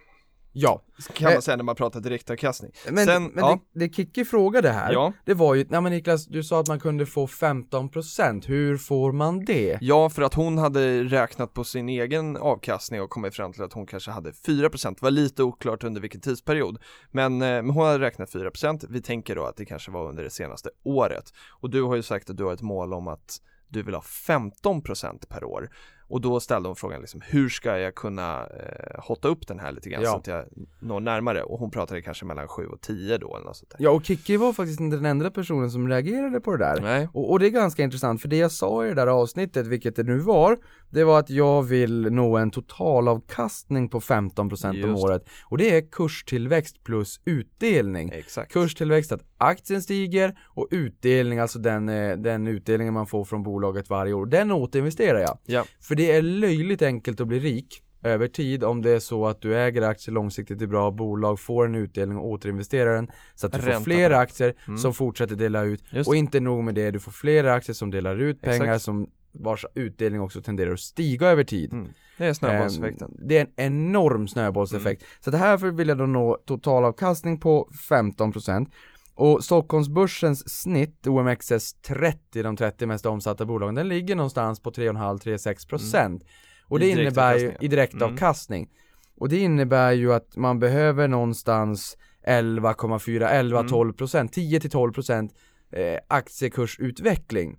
Ja, Kan Eh. man säga när man pratar direktavkastning. men, Sen, men ja. det, det Kikki frågade här Ja. Det var ju, nej men Niklas, du sa att man kunde få 15% Hur får man det? Ja, för att hon hade räknat på sin egen avkastning och kommit fram till att hon kanske hade 4% Det var lite oklart under vilken tidsperiod Men, eh, men hon hade räknat 4% Vi tänker då att det kanske var under det senaste året Och du har ju sagt att du har ett mål om att du vill ha 15% per år och då ställde hon frågan liksom, hur ska jag kunna eh, hotta upp den här lite grann Ja. så att jag når närmare? Och hon pratade kanske mellan 7 och 10 då eller något sånt där. Ja och Kikki var faktiskt inte den enda personen som reagerade på det där Nej. och, och det är ganska intressant för det jag sa i det där avsnittet, vilket det nu var Det var att jag vill nå en totalavkastning på 15% om Just det. året Och det är kurstillväxt plus utdelning Exakt. Kurstillväxt, att aktien stiger och utdelning, alltså den, eh, den utdelningen man får från bolaget varje år, den återinvesterar jag. Ja. För det är löjligt enkelt att bli rik över tid om det är så att du äger aktier långsiktigt i bra bolag, får en utdelning och återinvesterar den så att du Ränta får fler aktier Mm. som fortsätter dela ut Just och inte nog med det, du får fler aktier som delar ut pengar Exakt. som vars utdelning också tenderar att stiga över tid. Mm. Det är snöbollseffekten. Ehm, Det är en enorm snöbollseffekt. Så det här vill jag då nå totalavkastning på 15% och Stockholmsbörsens snitt, OMXS30, de 30 mest omsatta bolagen, den ligger någonstans på 3,5-3,6% Och det I innebär ju i direktavkastning. Och det innebär ju att man behöver någonstans 11,4, 11, 12%, 10 till 12% eh, aktiekursutveckling.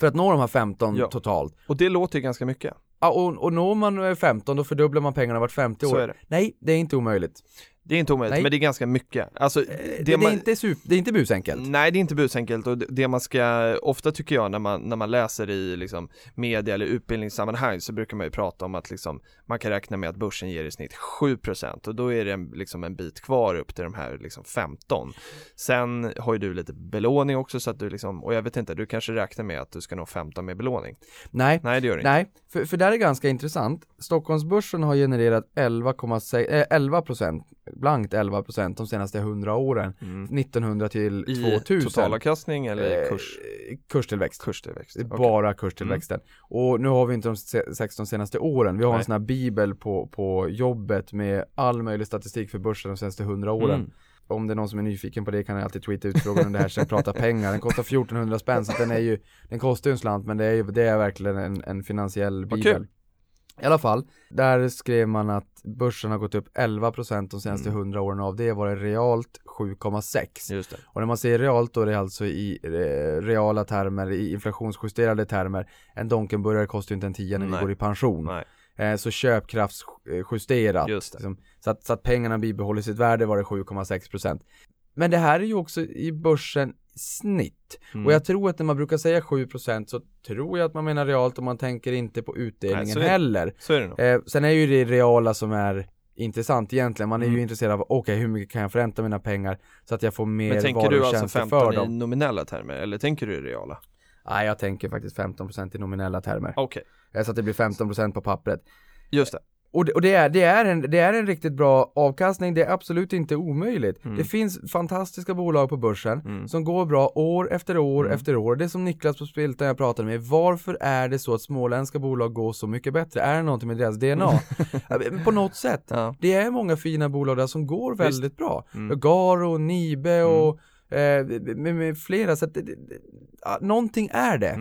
För att nå de här 15 Ja. totalt. Och det låter ju ganska mycket. Ja, och, och når man eh, 15 då fördubblar man pengarna vart 50 år. Så är det. Nej, det är inte omöjligt. Det är inte omöjligt, Nej. men det är ganska mycket. Alltså, Det, det, är, inte super, det är inte busenkelt. Nej det är inte busenkelt och det- det man ska, ofta tycker jag när man, när man läser i liksom media eller utbildningssammanhang så brukar man ju prata om att liksom man kan räkna med att börsen ger i snitt 7% och då är det en, liksom en bit kvar upp till de här liksom 15 Sen har ju du lite belåning också så att du liksom, och jag vet inte, du kanske räknar med att du ska nå 15 med belåning Nej, Nej det gör inte nej, för, för där är ganska intressant. Stockholmsbörsen har genererat 11,6, eh, 11% blankt 11% de senaste 100 åren. 1900 till Mm. I 2000. totalavkastning eller i kurs, Eh, kurstillväxt. kurstillväxt? Okej. bara kurstillväxten. Och nu har vi inte de se- 16 senaste åren. Vi har en Nej. sån här bibel på, på jobbet med all möjlig statistik för börsen de senaste 100 åren. Mm. Om det är någon som är nyfiken på det kan jag alltid tweeta ut frågan om det här jag pratar pengar. Den kostar 1400 spänn så den är ju, den kostar ju en slant men det är ju, det är verkligen en, en finansiell bibel. kul. I alla fall, där skrev man att börsen har gått upp 11% de senaste Mm. 100 åren av det var det realt 7,6. Just det Och när man säger realt då är det alltså i eh, reala termer, i inflationsjusterade termer. En Donkenburgare kostar ju inte en tia när vi Nej. går i pension. Nej, Eh, så köpkraftsjusterat. Liksom, så, att, så att pengarna bibehåller sitt värde var det 7,6%. Men det här är ju också i börsen snitt. Mm. Och jag tror att när man brukar säga 7% så tror jag att man menar realt och man tänker inte på utdelningen Nej, så är heller. så är det nog Eh, sen är ju det reala som är intressant egentligen. Man är ju Mm. intresserad av, okej hur mycket kan jag förränta mina pengar så att jag får mer Men tänker du alltså tjänster 15 för i dem. nominella termer eller tänker du i reala? Nej, jag tänker faktiskt 15% i nominella termer. Okej, Eh, Så att det blir 15% på pappret. just det Och, det, och det, är, det, är en, det är en riktigt bra avkastning, det är absolut inte omöjligt. Mm. Det finns fantastiska bolag på börsen Mm. som går bra år efter år Mm. efter år. Det är som Niklas på Spiltan jag pratade med, varför är det så att småländska bolag går så mycket bättre? Är det någonting med deras DNA? Men på något sätt. Ja, Det är många fina bolag där som går Visst. väldigt bra. Mm. Garo, Nibe och eh, med, med flera. Så att det, det, någonting är det.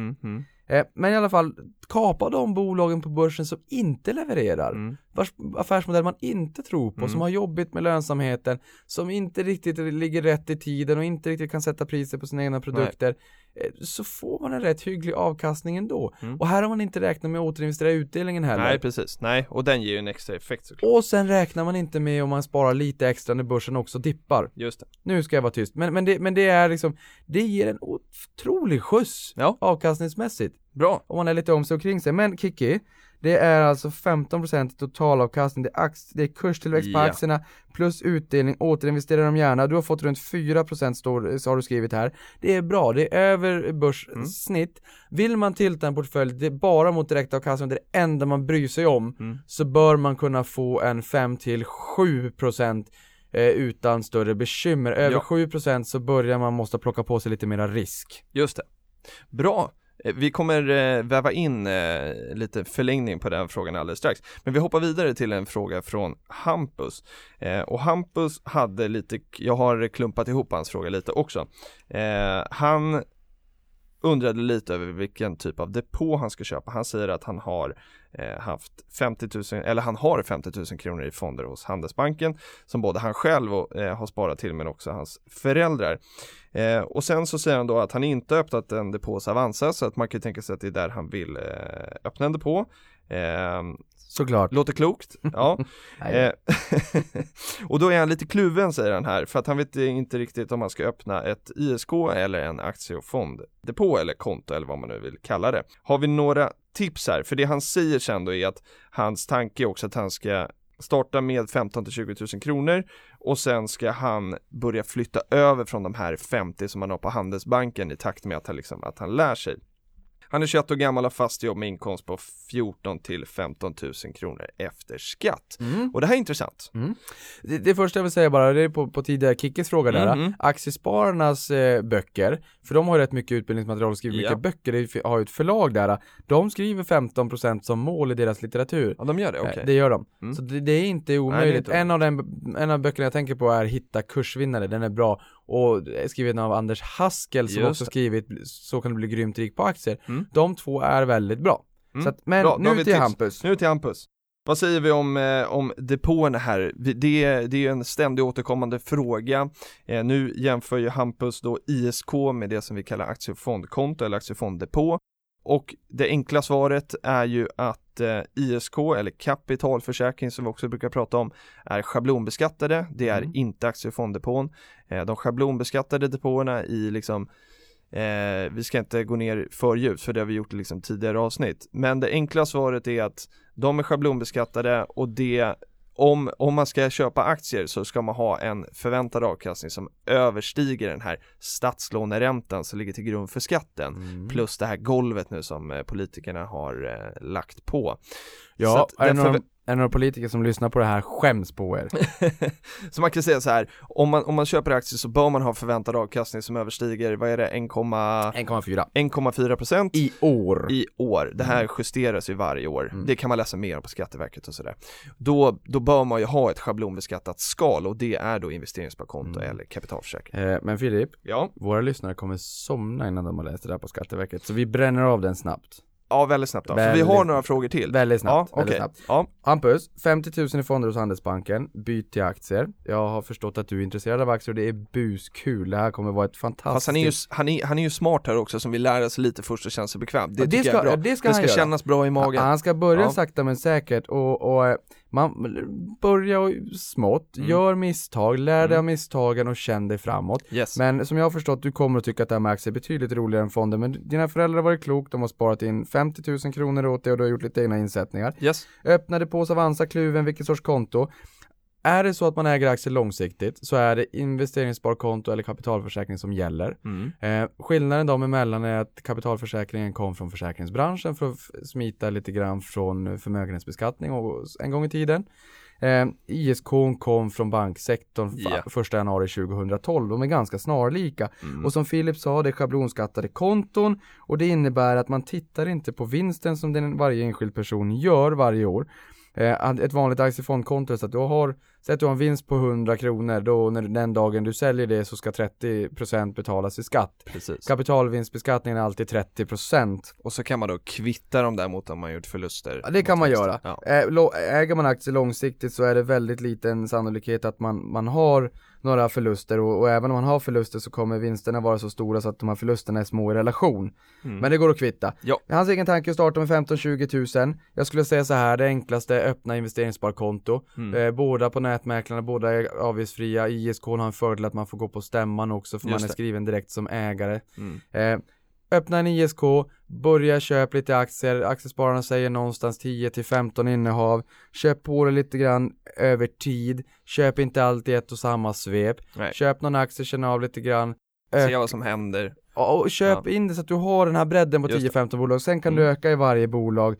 Eh, men i alla fall, kapa de bolagen på börsen som inte levererar. mm. Vars affärsmodell man inte tror på, Mm. som har jobbigt med lönsamheten, som inte riktigt ligger rätt i tiden och inte riktigt kan sätta priser på sina egna produkter. Eh, så får man en rätt hygglig avkastning ändå. Mm. Och här har man inte räknat med att återinvestera utdelningen heller. Nej precis, nej och den ger ju en extra effekt såklart Och sen räknar man inte med om man sparar lite extra när börsen också dippar. Just det, Nu ska jag vara tyst, men, men, det, men det är liksom, det ger en otrolig skjuts Ja. avkastningsmässigt. bra Om man är lite om sig och kring sig. Men Kiki, det är alltså 15% totalavkastning, det är, ax- det är kurstillväxt på aktierna plus utdelning, återinvestera dem gärna. Du har fått runt 4% står, så har du skrivit här. Det är bra, det är över börssnitt. Vill man tilta en portfölj, det är bara mot direktavkastning, det är det enda man bryr sig om, Mm. så bör man kunna få en 5-7% eh, utan större bekymmer. Över Ja. 7% så börjar man måste plocka på sig lite mera risk. Just det. Bra. Eh, vi kommer eh, väva in eh, lite förlängning på den frågan alldeles strax. Men vi hoppar vidare till en fråga från Hampus. Och Hampus hade lite, jag har klumpat ihop hans fråga lite också. Han undrade lite över vilken typ av depå han ska köpa. Han säger att han har Eh, haft 50 000, eller han har 50 000 kronor i fonder hos Handelsbanken som både han själv och, eh, har sparat till men också hans föräldrar. Eh, och sen så säger han då att han inte öppnat en depå hos Avanza så att man kan tänka sig att det är där han vill eh, öppna en depå. Eh, Såklart. låter klokt, ja. Eh, och då är han lite kluven säger han här för att han vet inte riktigt om han ska öppna ett ISK eller en aktie och fonddepå eller konto eller vad man nu vill kalla det. Har vi några tips här? För det han säger sen då är att hans tanke är också att han ska starta med 15 till 20 000 kronor och sen ska han börja flytta över från de här 50 som han har på Handelsbanken i takt med att han, liksom, att han lär sig. Han är 21 år gammal, har fast jobb med inkomst på 14 till 15 000 kronor efter skatt. Mm. Och det här är intressant. Mm. Det, det första jag vill säga bara, det är på, på tidigare Kickes fråga där, Mhm. Aktiespararnas eh, böcker, för de har rätt mycket utbildningsmaterial och skriver Ja. mycket böcker, det har ju ett förlag där, de skriver 15% som mål i deras litteratur. Ja, de gör det, okej. Eh, Det gör de. Mm. Så det, det är inte omöjligt. inte en, av den, en av böckerna jag tänker på är Hitta kursvinnare, den är bra. Och är skriven av Anders Haskell som Just också skrivit Så kan du bli grymt rik på aktier. Mm. De två är väldigt bra. Mm. Så att, men Bra, nu till tips. Hampus. Nu till Hampus. Vad säger vi om, eh, om depåerna här? Det, är- det är en ständigt återkommande fråga. Eh, nu jämför ju Hampus då ISK med det som vi kallar aktiefondkonto eller aktiefonddepå. Och det enkla svaret är ju att eh, ISK eller kapitalförsäkring som vi också brukar prata om är schablonbeskattade. Det är Mm. inte aktiefonddepån. Eh, de schablonbeskattade depåerna i liksom Eh, vi ska inte gå ner för djupt för det har vi gjort i liksom tidigare avsnitt. Men det enkla svaret är att de är schablonbeskattade och det om, om man ska köpa aktier så ska man ha en förväntad avkastning som överstiger den här statslåneräntan som ligger till grund för skatten. Mm. Plus det här golvet nu som eh, politikerna har eh, lagt på. Ja, är det, några, är det några politiker som lyssnar på det här skäms på er? så man kan säga så här, om man, om man köper aktier så bör man ha förväntad avkastning som överstiger, vad är det, 1,4 1,4 1,4 procent i år. i år. Det här justeras ju varje år. Mm. Det kan man läsa mer om på Skatteverket och sådär. Då, då bör man ju ha ett schablonbeskattat skal och det är då investeringssparkonto Mm. eller kapitalförsäkring. Eh, men Filip, Ja, våra lyssnare kommer somna innan de har läst det där på Skatteverket, så vi bränner av den snabbt. Ja väldigt snabbt då. För vi Väldigt har några frågor till. Väldigt snabbt, Ja, väldigt okej. snabbt. Ja, Hampus, 50 000 i fonder hos Handelsbanken, byt till aktier. Jag har förstått att du är intresserad av aktier och det är buskul. Det här kommer vara ett fantastiskt... fast han är, ju, han, är, han är ju smart här också som vill lära sig lite först och känna sig bekväm. Det, Ja, det tycker ska- jag är bra. det ska det han ska göra. kännas bra i magen. Han ska börja Ja. sakta men säkert och, och eh, man börja och smått, Mm. gör misstag, lär dig Mm. av misstagen och känn dig framåt. Yes. Men som jag har förstått, du kommer att tycka att det här med aktier är betydligt roligare än fonder. Men dina föräldrar har varit klok, de har sparat in 50 000 kronor åt dig och du har gjort lite egna insättningar. yes. Öppnade på Avanza, kluven, vilket sorts konto. Är det så att man äger aktier långsiktigt så är det investeringssparkonto eller kapitalförsäkring som gäller. Mm. Eh, skillnaden dem emellan är att kapitalförsäkringen kom från försäkringsbranschen för att smita lite grann från förmögenhetsbeskattning och, en gång i tiden. Eh, ISK kom från banksektorn Ja. första januari 2012. De är ganska snarlika. Mm. Och som Filip sa, det är schablonskattade konton och det innebär att man tittar inte på vinsten som den, varje enskild person gör varje år. Eh, ett vanligt aktiefondkonto är så att du har, säg att du har en vinst på 100 kronor, då när den dagen du säljer det så ska 30% betalas i skatt. Precis. Kapitalvinstbeskattningen är alltid 30%. Och så kan man då kvitta dem där mot om man gjort förluster. Ja, det kan man vinster. göra. Ja. Eh, äger man aktier långsiktigt så är det väldigt liten sannolikhet att man, man har några förluster och, och även om man har förluster så kommer vinsterna vara så stora så att de här förlusterna är små i relation. Mm. Men det går att kvitta. Ja. Hans egen tanke är att starta med 15-20 tusen. Jag skulle säga så här, det enklaste är öppna investeringssparkonto. Mm. Eh, båda på nätmäklarna, båda är avgiftsfria. ISK har en fördel att man får gå på stämman också för Just man är det. skriven direkt som ägare. Mm. Eh, öppna en ISK, börja köpa lite aktier, aktiespararna säger någonstans 10 till 15 innehav, köp på det lite grann över tid, köp inte allt i ett och samma svep, Nej. köp någon aktie, känna av lite grann, Ök- Se vad som händer. och och köp in det så att du har den här bredden på Just 10-15 bolag, sen kan Mm. du öka i varje bolag.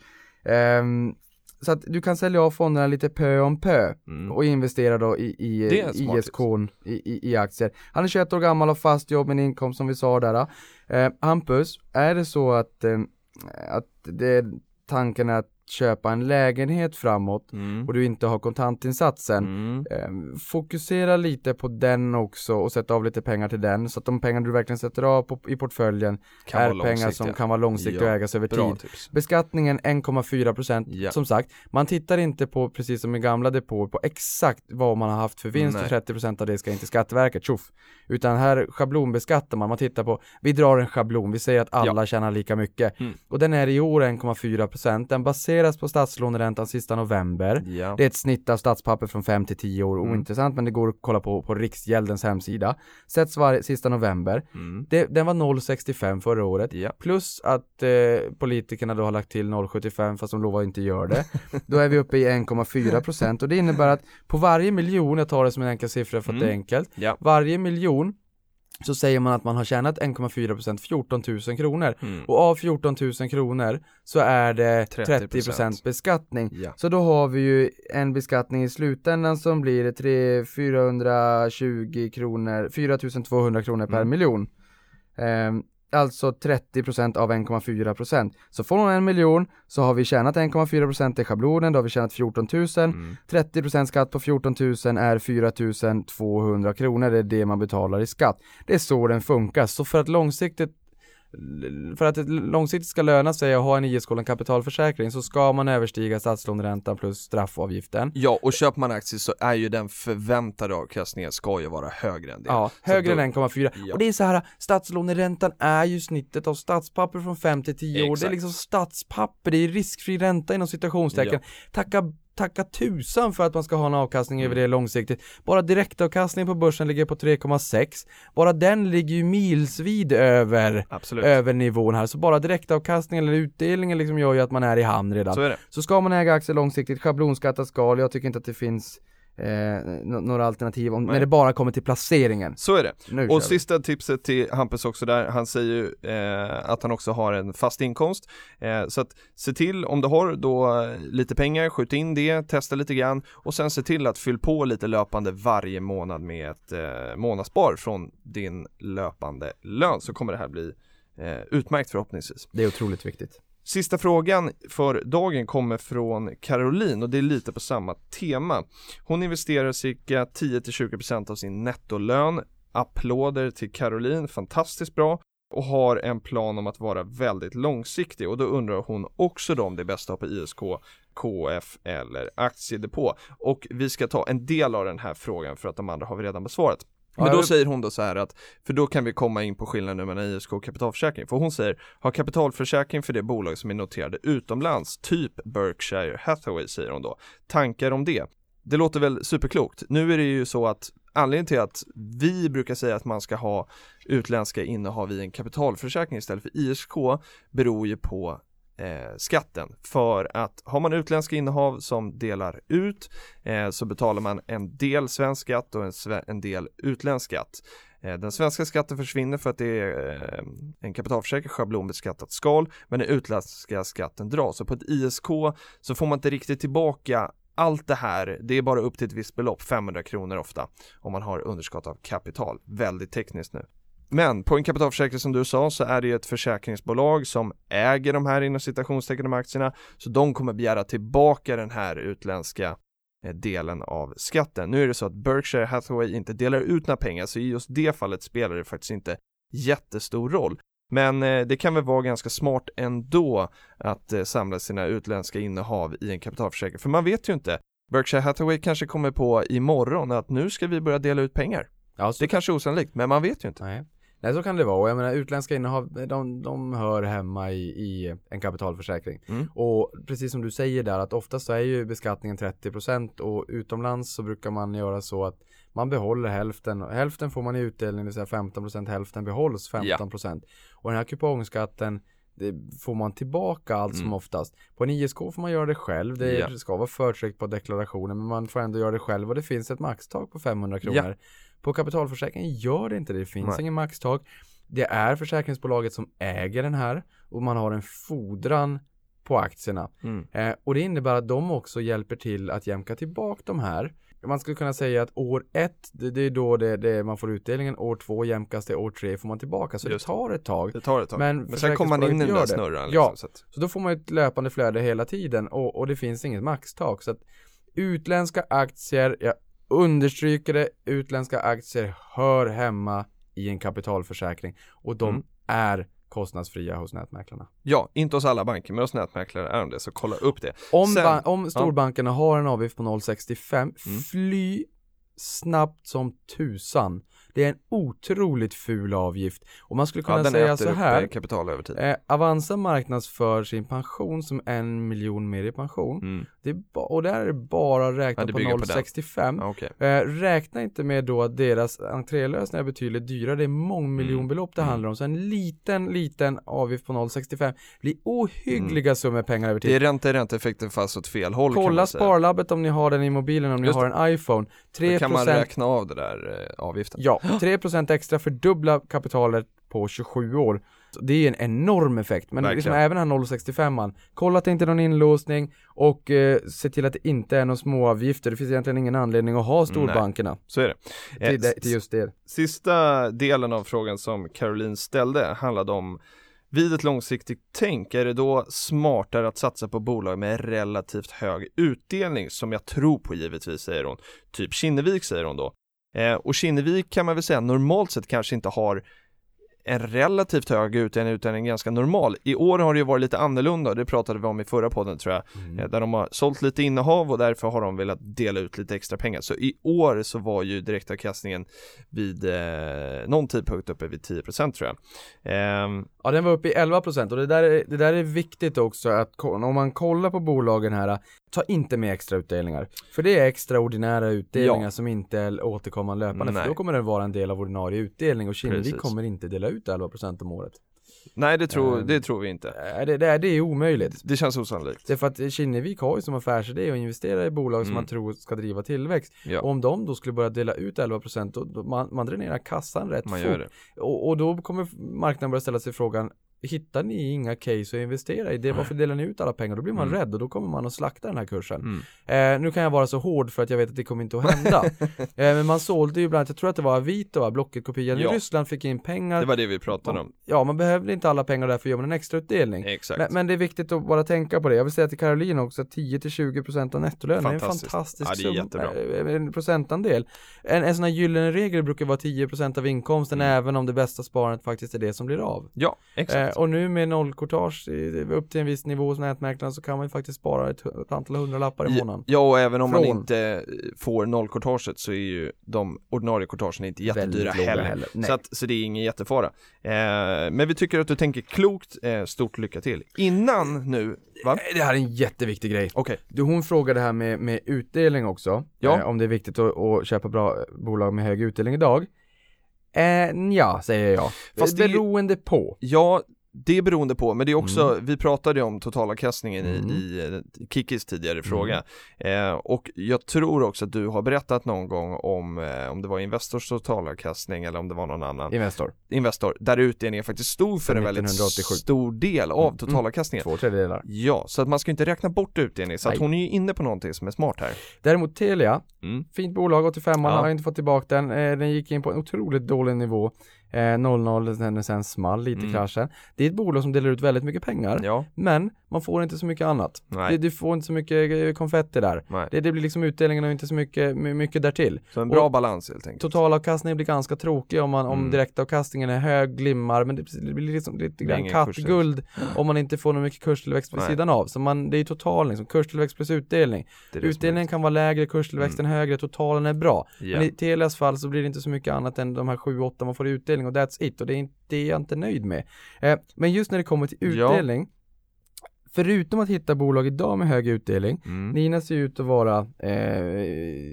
Ehm, så att du kan sälja av fonderna lite pö om pö Mm. och investera då i, i, ISK i, i, i aktier. Han är 21 år gammal och fast jobb med en inkomst som vi sa där. Eh, Hampus, är det så att, eh, att det, tanken är att köpa en lägenhet framåt Mm. och du inte har kontantinsatsen Mm. Eh, fokusera lite på den också och sätta av lite pengar till den så att de pengar du verkligen sätter av på, i portföljen Kan är pengar som kan vara långsiktiga och Ja, ägas över Bra tid. tips. Beskattningen 1,4% Ja. som sagt, man tittar inte på precis som i gamla depåer på exakt vad man har haft för vinst Nej. och 30% av det ska in till Skatteverket, tjoff. Utan här schablonbeskattar man, man tittar på, vi drar en schablon, vi säger att alla tjänar lika mycket. Mm. Och den är i år 1,4%, den baseras på statslåneräntan sista november. Ja. Det är ett snitt av statspapper från 5 till 10 år, Mm. ointressant men det går att kolla på på Riksgäldens hemsida. Sätts varje sista november. Mm. Det, den var 0,65 förra året. Ja. Plus att eh, politikerna då har lagt till 0,75 fast de lovar inte gör det. då är vi uppe i 1,4% och det innebär att på varje miljon, jag tar det som en enkel siffra för att Mm. det är enkelt, Ja. varje miljon så säger man att man har tjänat 1,4% 14 000 kronor Mm. och av 14 000 kronor så är det 30%, 30%. beskattning. Ja. Så då har vi ju en beskattning i slutändan som blir 3, 420 kronor, 4200 kronor per Mm. miljon. Ehm, alltså 30% av 1,4%. Så får hon en miljon så har vi tjänat 1,4% i schablonen, då har vi tjänat 14 000. Mm. 30% skatt på 14 000 är 4 200 kronor, det är det man betalar i skatt. Det är så den funkar, så för att långsiktigt för att det långsiktigt ska löna sig att ha en ISK, en kapitalförsäkring, så ska man överstiga statslåneräntan plus straffavgiften. Ja, och köper man aktier så är ju den förväntade avkastningen ska ju vara högre än det. Ja, Så högre då- än 1,4. Ja. Och det är så här, statslåneräntan är ju snittet av statspapper från 5 till 10 år. Det är Exakt. liksom statspapper, det är riskfri ränta inom citationstecken. Tacka Tacka tusan för att man ska ha en avkastning över det långsiktigt. Bara direktavkastningen på börsen ligger på 3,6. Bara den ligger ju milsvid över, Absolut. över nivån här. Så bara direktavkastningen eller utdelningen liksom gör ju att man är i hamn redan. Så är det. Så ska man äga aktier långsiktigt, schablonskatta skal, jag tycker inte att det finns eh, några alternativ om, Nej. när det bara kommer till placeringen. Så är det. Nu Och vi. sista tipset till Hampus också där, han säger ju eh, att han också har en fast inkomst. Eh, så att se till, om du har då eh, lite pengar, skjut in det, testa lite grann och sen se till att fyll på lite löpande varje månad med ett eh, månadsspar från din löpande lön så kommer det här bli eh, utmärkt förhoppningsvis. Det är otroligt viktigt. Sista frågan för dagen kommer från Caroline och det är lite på samma tema. Hon investerar cirka 10-20% av sin nettolön. Applåder till Caroline, fantastiskt bra och har en plan om att vara väldigt långsiktig och då undrar hon också då om det är bäst att ha på ISK, KF eller aktiedepå. Och vi ska ta en del av den här frågan för att de andra har vi redan besvarat. Men då säger hon då så här att, för då kan vi komma in på skillnaden mellan ISK och kapitalförsäkring. För hon säger, ha kapitalförsäkring för det bolag som är noterade utomlands, typ Berkshire Hathaway säger hon då. Tankar om det? Det låter väl superklokt. Nu är det ju så att anledningen till att vi brukar säga att man ska ha utländska innehav i en kapitalförsäkring istället för ISK beror ju på eh, skatten. För att har man utländska innehav som delar ut eh, så betalar man en del svensk skatt och en, en del utländsk skatt. Eh, den svenska skatten försvinner för att det är eh, en kapitalförsäkring schablonbeskattat skal men den utländska skatten dras. Så på ett ISK så får man inte riktigt tillbaka allt det här, det är bara upp till ett visst belopp, 500 kronor ofta, om man har underskott av kapital. Väldigt tekniskt nu. Men på en kapitalförsäkring som du sa så är det ju ett försäkringsbolag som äger de här inom citationstecken de aktierna så de kommer begära tillbaka den här utländska eh, delen av skatten. Nu är det så att Berkshire Hathaway inte delar ut några pengar så i just det fallet spelar det faktiskt inte jättestor roll. Men eh, det kan väl vara ganska smart ändå att eh, samla sina utländska innehav i en kapitalförsäkring för man vet ju inte Berkshire Hathaway kanske kommer på imorgon att nu ska vi börja dela ut pengar. Ja, Det är kanske är osannolikt men man vet ju inte. Nej. Nej, så kan det vara. Och jag menar, utländska innehav, de, de hör hemma i, i en kapitalförsäkring. Mm. Och precis som du säger där, att oftast så är ju beskattningen 30% och utomlands så brukar man göra så att man behåller hälften. Hälften får man i utdelning, det vill säga 15%, hälften behålls 15%. Och den här kupongskatten, får man tillbaka allt som Mm. oftast. På en ISK får man göra det själv, det Ja. ska vara förtryckt på deklarationen, men man får ändå göra det själv och det finns ett maxtak på 500 kronor. På kapitalförsäkringen gör det inte det, det finns Nej. ingen maxtak. Det är försäkringsbolaget som äger den här och man har en fordran på aktierna. Mm. Eh, och det innebär att de också hjälper till att jämka tillbaka de här. Man skulle kunna säga att år ett, det, det är då det, det, man får utdelningen, år två jämkas det, år tre får man tillbaka. Så Just det tar ett tag. Det tar ett tag. Men Men, sen kommer man in i den där snurran Ja. liksom, så att, Så då får man ett löpande flöde hela tiden och, och det finns inget maxtak. Så att utländska aktier, jag understryker det, utländska aktier hör hemma i en kapitalförsäkring och de Mm. är kostnadsfria hos nätmäklarna. Ja, inte hos alla banker men hos nätmäklare är de det så kolla upp det. Om, Sen- om storbankerna har en avgift på 0,65, Mm. fly snabbt som tusan. Det är en otroligt ful avgift. Och man skulle kunna Ja, säga så här. eh, kapital över tid. Eh, Avanza marknadsför sin pension som en miljon mer i pension. Mm. Det och där är det bara räknat Ja, det på bygger på den. 0,65. Ja, Okej. Eh, räkna inte med då att deras entrélösningar är betydligt dyrare. Det är mångmiljonbelopp det Mm. handlar om. Så en liten, liten avgift på 0,65 blir ohyggliga summor pengar över tid. Mm. Det är ränta i ränteeffekten fast åt fel håll Kolla. Sparlabbet om ni har den i mobilen, om ni Just har en iPhone. 3, Okej. kan man räkna av det där eh, avgiften. Ja, 3% extra fördubbla kapitalet på 27 år. Det är en enorm effekt, men liksom även den här 0,65an, kolla att det inte är någon inlåsning och eh, se till att det inte är några småavgifter. Det finns egentligen ingen anledning att ha storbankerna. Nej, så är det. Till, eh, till just det. Sista delen av frågan som Caroline ställde handlade om vid ett långsiktigt tänk är det då smartare att satsa på bolag med relativt hög utdelning som jag tror på givetvis, säger hon. Typ Kinnevik säger hon då. Eh, och Kinnevik kan man väl säga normalt sett kanske inte har en relativt hög utdelning utan en ganska normal. I år har det ju varit lite annorlunda, det pratade vi om i förra podden tror jag, mm. Eh, där de har sålt lite innehav och därför har de velat dela ut lite extra pengar. Så i år så var ju direktavkastningen vid eh, någon tidpunkt uppe vid 10% tror jag. Eh, ja den var uppe i 11% och det där, är, det där är viktigt också att om man kollar på bolagen här, ta inte med extra utdelningar. För det är extraordinära utdelningar ja. som inte återkommande löpande, Nej. för då kommer det vara en del av ordinarie utdelning och Kinnevik kommer inte dela ut 11% om året. Nej det tror, um, det tror vi inte. Det, det, det är omöjligt. Det känns osannolikt. Det är för att Kinnevik har ju som affärsidé att investera i bolag mm. som man tror ska driva tillväxt. Ja. Och om de då skulle börja dela ut 11% då, då man, man dränerar kassan rätt man fort. Och, och då kommer marknaden börja ställa sig frågan hittar ni inga case att investera i, det, varför delar ni ut alla pengar? Då blir man mm. rädd och då kommer man att slakta den här kursen. Mm. Eh, nu kan jag vara så hård för att jag vet att det kommer inte att hända. eh, men man sålde ju bland annat, jag tror att det var Avito, Blocket-kopian ja. i Ryssland fick in pengar. Det var det vi pratade om. Ja, man behövde inte alla pengar därför gör man en extra utdelning. Exakt. Men, men, det är viktigt att bara tänka på det. Jag vill säga till Caroline också, 10-20% av nettolönen är en fantastisk ja, det är jättebra. en procentandel. En, en sån här gyllene regel brukar vara 10% av inkomsten mm. även om det bästa sparandet faktiskt är det som blir av. Ja, exakt. Eh, och nu med noll nollcourtage upp till en viss nivå hos nätmäklaren så kan man ju faktiskt spara ett, ett antal hundralappar i månaden. Ja, och även om Från... man inte får nollcourtaget så är ju de ordinarie courtagen inte jättedyra heller. heller. Så, att, så det är ingen jättefara. Eh, men vi tycker att du tänker klokt, eh, stort lycka till. Innan nu, va? Det här är en jätteviktig grej. Okay. Hon frågade här med, med utdelning också. Ja. Eh, om det är viktigt att, att köpa bra bolag med hög utdelning idag. Eh, ja, säger jag. Fast Beroende det, på. Ja, det är beroende på, men det är också, mm. vi pratade ju om totalavkastningen mm. i, i eh, Kikis tidigare mm. fråga eh, och jag tror också att du har berättat någon gång om, eh, om det var Investors totalavkastning eller om det var någon annan Investor Investor, där utdelningen faktiskt stod för en väldigt stor del av mm. totalavkastningen Två tredjedelar Ja, så att man ska inte räkna bort utdelning, så att hon är ju inne på någonting som är smart här Däremot Telia, mm. fint bolag, 85 man ja. har inte fått tillbaka den, eh, den gick in på en otroligt dålig nivå eh, 0-0, sen, sen small lite mm. kraschen. Det är ett bolag som delar ut väldigt mycket pengar, ja. men man får inte så mycket annat. Du, du, får inte så mycket konfetti där. Det, det, blir liksom utdelningen och inte så mycket, mycket därtill. Så en bra och balans helt enkelt. Totalavkastningen blir ganska tråkig om, man, om mm. direktavkastningen är hög, glimmar, men det, det blir liksom lite grann kattguld om man inte får någon mycket kurstillväxt vid sidan av. Så man, det är total liksom, kurstillväxt plus utdelning. Utdelningen kan vara lägre, kurstillväxten mm. högre, totalen är bra. Yeah. Men i Telias fall så blir det inte så mycket annat än de här 7-8 man får i utdelning och that's it. Och det är, inte, det är jag inte nöjd med. Eh, men just när det kommer till utdelning ja förutom att hitta bolag idag med hög utdelning, mm. Nina ser ut att vara eh,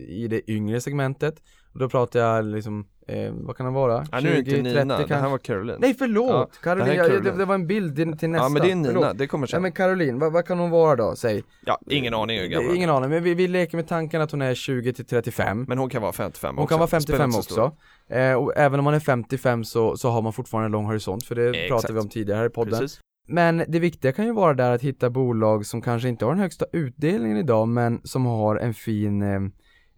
i det yngre segmentet. Och då pratar jag liksom, eh, vad kan det vara? Ja, 20, nu är det inte Nina, 30 kanske? det här var Caroline Nej förlåt! Ja, Caroline, det, Caroline. Det, det, var en bild till nästa Ja men det är Nina, förlåt. det kommer sen Ja men Caroline, vad, vad, kan hon vara då? Säg Ja, ingen aning hur gammal Ingen aning, men vi, vi leker med tanken att hon är 20 till 35 Men hon kan vara 55 också Hon kan vara 55 också eh, Och även om man är 55 så, så har man fortfarande en lång horisont, för det Exakt. pratade vi om tidigare här i podden Precis. Men det viktiga kan ju vara där att hitta bolag som kanske inte har den högsta utdelningen idag men som har en fin eh,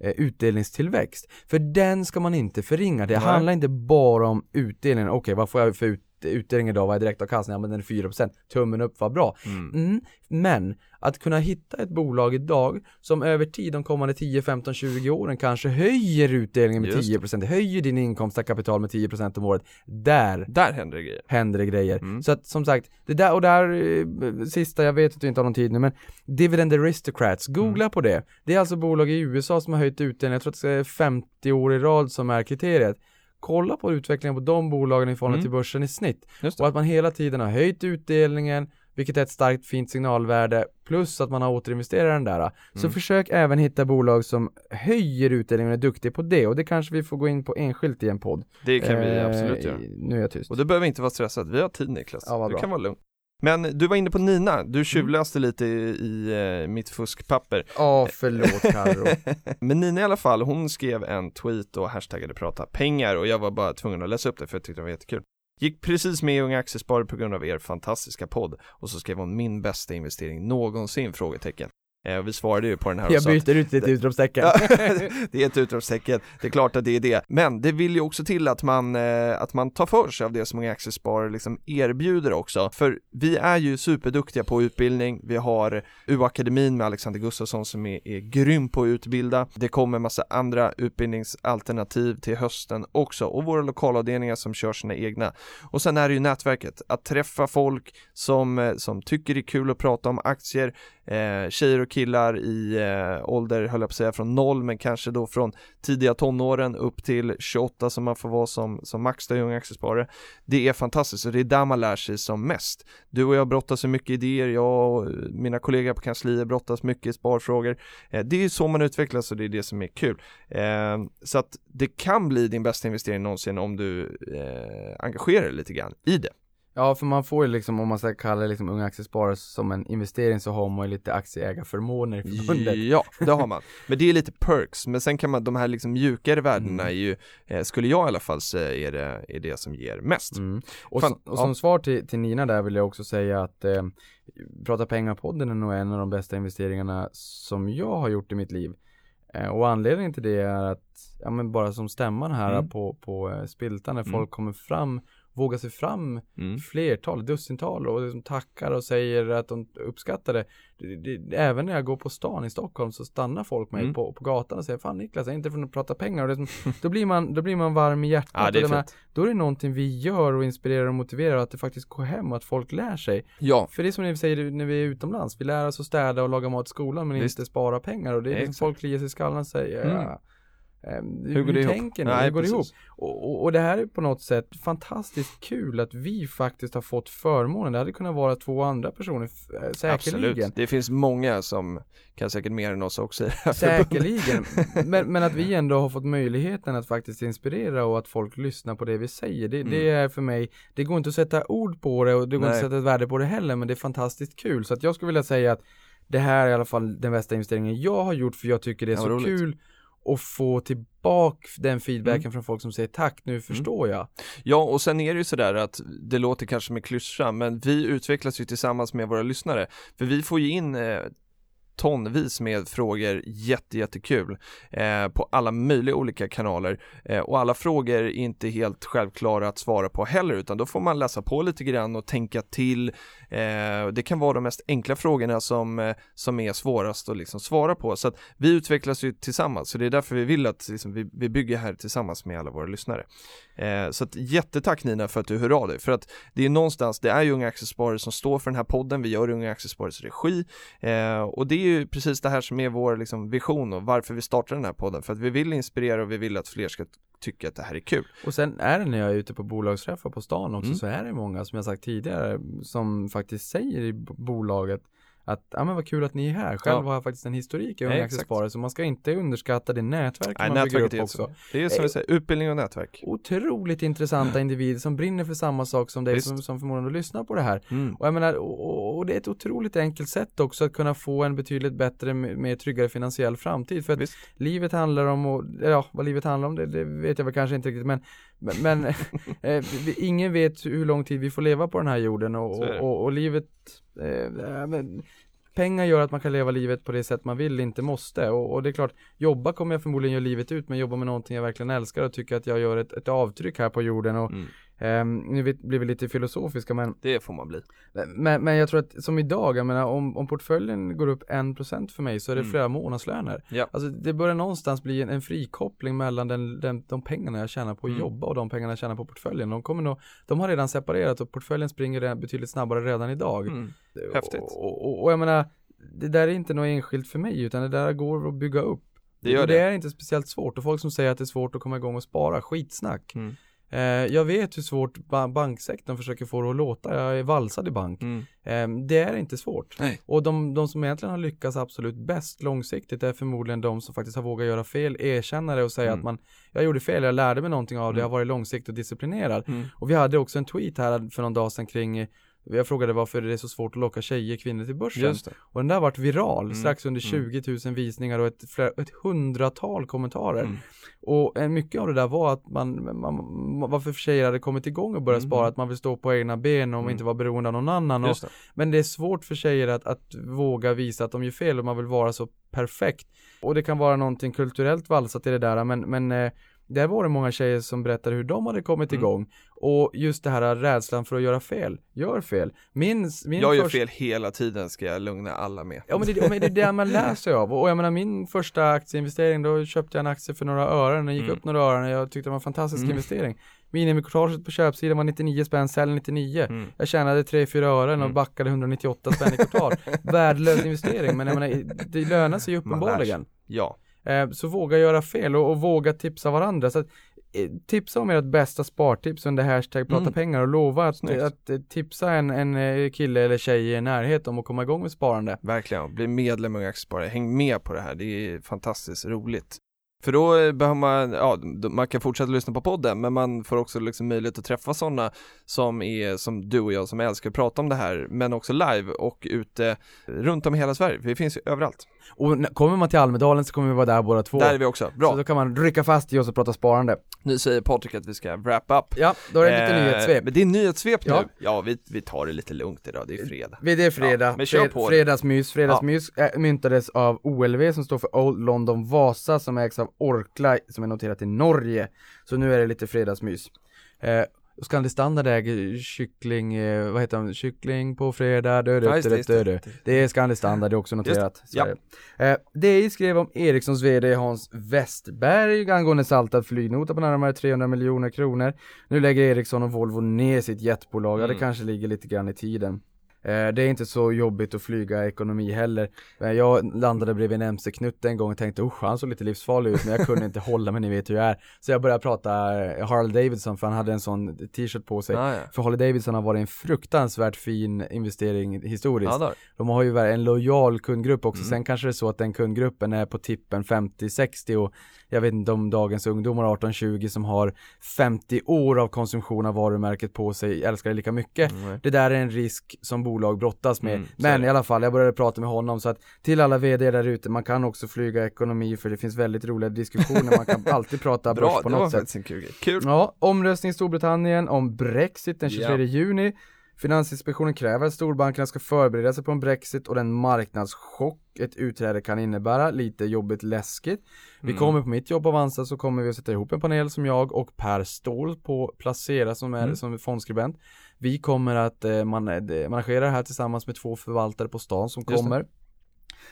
eh utdelningstillväxt. För den ska man inte förringa. Det Nej. handlar inte bara om utdelningen. Okej, okay, vad får jag för ut utdelning idag, vad är direktavkastning? Ja men den är 4%, tummen upp, vad bra. Mm. Mm, men att kunna hitta ett bolag idag som över tid, de kommande 10, 15, 20 åren kanske höjer utdelningen med Just. 10%, höjer din inkomst av kapital med 10% om året. Där, där händer det grejer. Händer det grejer. Mm. Så att som sagt, det där och där, eh, sista, jag vet att du inte har någon tid nu, men Dividend Aristocrats, googla mm. på det. Det är alltså bolag i USA som har höjt utdelningen, jag tror att det är 50 år i rad som är kriteriet kolla på utvecklingen på de bolagen i förhållande mm. till börsen i snitt. Och att man hela tiden har höjt utdelningen, vilket är ett starkt fint signalvärde, plus att man har återinvesterat den där. Mm. Så försök även hitta bolag som höjer utdelningen och är duktiga på det och det kanske vi får gå in på enskilt i en podd. Det kan vi eh, absolut göra. Nu är jag tyst. Och du behöver inte vara stressad, vi har tid Niklas. Ja, du kan vara lugn. Men du var inne på Nina, Mm. du tjuvläste lite i, i eh, mitt fuskpapper. Ja, förlåt Carro. Men Nina i alla fall, hon skrev en tweet och hashtaggade prata pengar och jag var bara tvungen att läsa upp det för jag tyckte det var jättekul. Gick precis med i Unga Aktiesparare på grund av er fantastiska podd och så skrev hon min bästa investering någonsin? Frågetecken. Eh, vi svarade ju på den här Jag byter ut ditt utropstecken. Det är ett utropstecken, det är klart att det är det. Men det vill ju också till att man, eh, att man tar för sig av det som Unga Aktiesparare liksom erbjuder också. För vi är ju superduktiga på utbildning, vi har UA-akademin med Alexander Gustafsson som är, är grym på att utbilda. Det kommer massa andra utbildningsalternativ till hösten också och våra lokalavdelningar som kör sina egna. Och sen är det ju nätverket, att träffa folk som, eh, som tycker det är kul att prata om aktier, eh, tjejer och killar i eh, ålder, höll jag på att säga, från noll men kanske då från tidiga tonåren upp till 28 som man får vara som, som max då i Unga Aktiesparare. Det är fantastiskt och det är där man lär sig som mest. Du och jag brottas med mycket idéer, jag och eh, mina kollegor på kansliet brottas mycket i sparfrågor. Eh, det är ju så man utvecklas och det är det som är kul. Eh, så att det kan bli din bästa investering någonsin om du eh, engagerar dig lite grann i det. Ja, för man får ju liksom, om man ska kalla liksom unga aktiesparare som en investering så har man ju lite aktieägarförmåner i förbundet. Ja, det har man. Men det är lite perks, men sen kan man, de här liksom mjukare värdena Mm. är ju, eh, skulle jag i alla fall säga är det, är det som ger mest. Mm. Och, Fan, som, och ja. som svar till, till Nina där vill jag också säga att eh, Prata pengar-podden är nog en av de bästa investeringarna som jag har gjort i mitt liv. Eh, och anledningen till det är att, ja men bara som stämman här Mm. på, på eh, Spiltan när Mm. folk kommer fram, vågar sig fram Mm. flertal, dussintal och liksom tackar och säger att de uppskattar det. Det, det. Även när jag går på stan i Stockholm så stannar folk mig Mm. på, på gatan och säger Fan Niklas, jag är inte från att prata pengar. Och det är som, då, blir man, då blir man varm i hjärtat. Ja, det är fint. då är det någonting vi gör och inspirerar och motiverar att det faktiskt går hem och att folk lär sig. Ja, För det är som ni säger när vi är utomlands, vi lär oss att städa och laga mat i skolan men Visst. inte spara pengar och det är liksom Exakt. folk kliar sig i skallen och säger Mm. ja, ehm, hur går det ihop? tänker ni? Nej, hur går det ihop? Och, och, och det här är på något sätt fantastiskt kul att vi faktiskt har fått förmånen. Det hade kunnat vara två andra personer, eh, säkerligen. Absolut. Det finns många som kan säkert mer än oss också i det här förbundet. Säkerligen, men, men att vi ändå har fått möjligheten att faktiskt inspirera och att folk lyssnar på det vi säger. Det, det är för mig, det går inte att sätta ord på det och det går inte Mm. Nej. att sätta ett värde på det heller, men det är fantastiskt kul. Så att jag skulle vilja säga att det här är i alla fall den bästa investeringen jag har gjort för jag tycker det är Ja, så roligt. kul att få tillbaka den feedbacken Mm. från folk som säger tack, nu förstår jag. Ja, och sen är det ju sådär att det låter kanske en klyscha, men vi utvecklas ju tillsammans med våra lyssnare. För vi får ju in eh, tonvis med frågor, jätte, jättekul, eh, på alla möjliga olika kanaler. Eh, och alla frågor är inte helt självklara att svara på heller, utan då får man läsa på lite grann och tänka till. Eh, det kan vara de mest enkla frågorna som, eh, som är svårast att liksom svara på. Så att vi utvecklas ju tillsammans, så det är därför vi vill att liksom, vi, vi bygger här tillsammans med alla våra lyssnare. Eh, så att jättetack Nina för att du hör av dig, för att det är någonstans, det är ju Unga Aktiesparare som står för den här podden, vi gör Unga Aktiesparares regi eh, och det är ju precis det här som är vår liksom, vision och varför vi startar den här podden, för att vi vill inspirera och vi vill att fler ska tycka att det här är kul. Och sen är det när jag är ute på bolagsträffar på stan också Mm. så är det många som jag sagt tidigare som faktiskt säger i bolaget att ja men vad kul att ni är här. Själv Ja. har jag faktiskt en historik i Unga. Aktiesparare så man ska inte underskatta det nätverk Nej, man bygger upp också. Det är som Eh, vi säger, utbildning och nätverk. Otroligt intressanta individer som brinner för samma sak som dig som, som förmodligen lyssnar på det här. Mm. Och jag menar, och, och- det är ett otroligt enkelt sätt också att kunna få en betydligt bättre, mer tryggare finansiell framtid. För att Visst. livet handlar om, och, ja vad livet handlar om det, det vet jag väl kanske inte riktigt men, men, men eh, vi, ingen vet hur lång tid vi får leva på den här jorden och, och, och, och livet, eh, men, pengar gör att man kan leva livet på det sätt man vill, inte måste och, och det är klart, jobba kommer jag förmodligen göra livet ut men jobba med någonting jag verkligen älskar och tycker att jag gör ett, ett avtryck här på jorden och Mm. Ehm, nu blir vi lite filosofiska men Det får man bli. men, men jag tror att som idag, jag menar om, om portföljen går upp 1% för mig så är det Mm. flera månadslöner. Ja. Alltså det börjar någonstans bli en, en frikoppling mellan den, den, de pengarna jag tjänar på att Mm. jobba och de pengarna jag tjänar på portföljen. De kommer nog, de har redan separerat och portföljen springer redan betydligt snabbare redan idag. Mm. Häftigt. Och, och, och jag menar, det där är inte något enskilt för mig utan det där går att bygga upp. Det gör det det. är inte speciellt svårt och folk som säger att det är svårt att komma igång och spara, skitsnack. Mm. Eh, jag vet hur svårt ba- banksektorn försöker få det att låta, jag är valsad i bank. Mm. Eh, det är inte svårt. Nej. Och de, de som egentligen har lyckats absolut bäst långsiktigt är förmodligen de som faktiskt har vågat göra fel, erkänna det och säga Mm. att man, jag gjorde fel, jag lärde mig någonting av det, Mm. jag har varit långsiktig och disciplinerad. Mm. Och vi hade också en tweet här för någon dag sedan kring Jag frågade varför det är så svårt att locka tjejer, kvinnor till börsen. Och den där vart viral, Mm, strax under mm. 20 000 visningar och ett, flera, ett hundratal kommentarer. Mm. Och mycket av det där var att man, man, varför tjejer hade kommit igång och börjat Mhm. spara, att man vill stå på egna ben och Mm. inte vara beroende av någon annan. Och, det. men det är svårt för tjejer att, att våga visa att de gör fel och man vill vara så perfekt. Och det kan vara någonting kulturellt valsat i det där, men, men eh, där var det många tjejer som berättade hur de hade kommit Mm. igång. Och just det här rädslan för att göra fel, gör fel. Min, min Jag gör första- fel hela tiden ska jag lugna alla med. Ja men det, men det är det man lär sig av och jag menar min första aktieinvestering då köpte jag en aktie för några ören och gick Mm. upp några ören och jag tyckte det var en fantastisk Mm. investering Minimicourtaget på köpsidan var 99 spänn, sälj 99 Mm. Jag tjänade 3-4 ören och Mm. backade 198 spänn i kvartal Värdelös investering men jag menar det lönar sig ju uppenbarligen Ja, eh, Så våga göra fel och, och våga tipsa varandra så att, eh, Tipsa om ert bästa spartips under hashtag prata Mm. pengar och lova att, Snyggt. att, eh, tipsa en, en kille eller tjej i er närhet om att komma igång med sparande verkligen. Bli medlem i Unga Aktiesparare. Häng med på det här. Det är fantastiskt roligt. För då eh, behöver man, ja, man kan fortsätta lyssna på podden, men man får också liksom möjlighet att träffa sådana som är som du och jag som älskar att prata om det här, men också live och ute runt om i hela Sverige. Vi finns ju överallt. Och kommer man till Almedalen så kommer vi vara där båda två. Där är vi också. Så Bra. då kan man rycka fast i oss och prata sparande. Nu säger Patrik att vi ska wrap up. Ja, då är det lite Eh, nyhetssvep. Men det är nyhetssvep Ja. nu. Ja, vi, vi tar det lite lugnt idag, det är fredag. Det är fredag, Ja, men kör på fredagsmys. Fredagsmys äh, myntades av OLV som står för Old London Vasa som ägs av Orkla som är noterat i Norge. Så nu är det lite fredagsmys. Eh, Scandi Standard äger kyckling, eh, vad heter de, kyckling på fredag, dö, Ja, dö, just det, dö, just dö, dö. Det är Scandi Standard, det är också noterat. ja. Är det. Eh, DI skrev om Ericssons VD Hans Westberg angående saltad flygnota på närmare 300 miljoner kronor. Nu lägger Ericsson och Volvo ner sitt jetbolag, ja det Mm. kanske ligger lite grann i tiden. Eh, Det är inte så jobbigt att flyga ekonomi heller. Jag landade bredvid en MC-knutte en gång och tänkte usch han såg lite livsfarlig ut men jag kunde inte hålla mig, ni vet hur jag är. Så jag började prata eh, Harley Davidson för han hade en sån t-shirt på sig. Ah, ja. För Harley Davidson har varit en fruktansvärt fin investering historiskt. Ja. De har ju en lojal kundgrupp också, Mm. sen kanske det är så att den kundgruppen är på tippen 50-60 och jag vet inte om dagens ungdomar 18-20 som har 50 år av konsumtion av varumärket på sig älskar det lika mycket. Mm. Det där är en risk som bolag brottas med. Mm, Men det. i alla fall, jag började prata med honom så att till alla vd där ute, man kan också flyga ekonomi för det finns väldigt roliga diskussioner, man kan alltid prata börs Bra, på det var något sätt. faktiskt en kul grej. Kul. Ja, omröstning i Storbritannien om Brexit den 23 Ja. juni. Finansinspektionen kräver att storbankerna ska förbereda sig på en Brexit och den marknadschock ett utträde kan innebära. Lite jobbigt läskigt. Vi Mm. kommer på mitt jobb Avanza så kommer vi att sätta ihop en panel som jag och Per Ståhl på Placera som är Mm. som fondskribent. Vi kommer att eh, man, eh, man arrangerar det här tillsammans med två förvaltare på stan som Just det. kommer.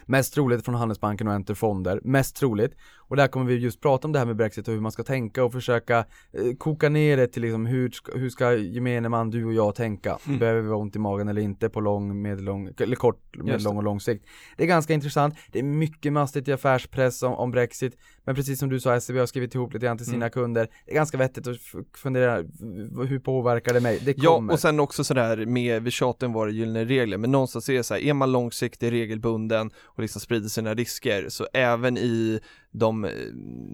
Mest troligt från Handelsbanken och Enter Fonder, mest troligt. Och där kommer vi just prata om det här med Brexit och hur man ska tänka och försöka eh, koka ner det till liksom hur ska, hur ska gemene man, du och jag tänka? Mm. Behöver vi ha ont i magen eller inte på lång, medellång, eller kort, medellång det. och lång sikt? Det är ganska intressant, det är mycket mastigt i affärspress om, om Brexit, men precis som du sa, SEB har skrivit ihop lite grann till sina Mm. kunder. Det är ganska vettigt att fundera, hur påverkar det mig? Det Ja, kommer. och sen också sådär med, vi tjatar om våra gyllene regler, men någonstans är det så här, är man långsiktig, regelbunden och liksom sprider sina risker, så även i de eh,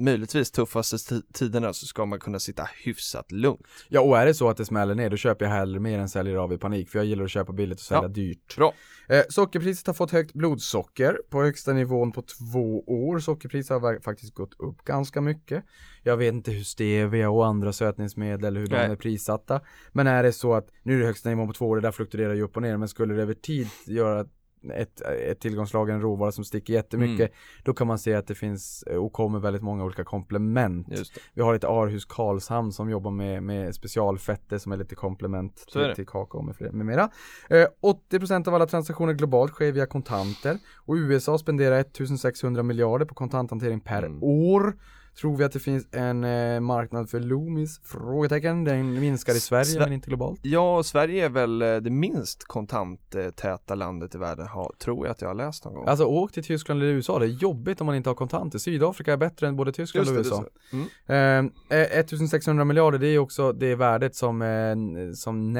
möjligtvis tuffaste ti- tiderna så ska man kunna sitta hyfsat lugnt. Ja, och är det så att det smäller ner, då köper jag hellre mer än säljer av i panik, för jag gillar att köpa billigt och sälja Ja. dyrt. Bra. Eh, sockerpriset har fått högt blodsocker på högsta nivån på två år. Sockerpriset har faktiskt gått upp ganska mycket. Jag vet inte hur stevia och andra sötningsmedel, hur Nej. de är prissatta. Men är det så att, nu är det högsta nivån på två år, det där fluktuerar ju upp och ner, men skulle det över tid göra ett, ett tillgångslag, en råvara som sticker jättemycket, Mm. då kan man se att det finns eh, och kommer väldigt många olika komplement. Vi har ett Arhus Karlshamn som jobbar med, med specialfetter som är lite komplement till, till kakao med, fler, med mera. Eh, 80% av alla transaktioner globalt sker via kontanter och USA spenderar 1600 miljarder på kontanthantering per Mm. år. Tror vi att det finns en eh, marknad för Loomis? Frågetecken. Den minskar i Sverige Sve- men inte globalt. Ja, Sverige är väl eh, det minst kontanttäta landet i världen, ha, tror jag att jag har läst någon gång. Alltså åk till Tyskland eller USA, det är jobbigt om man inte har kontanter. Sydafrika är bättre än både Tyskland Just och USA. Mm. Eh, eh, 1600 miljarder det är också det värdet som, eh, som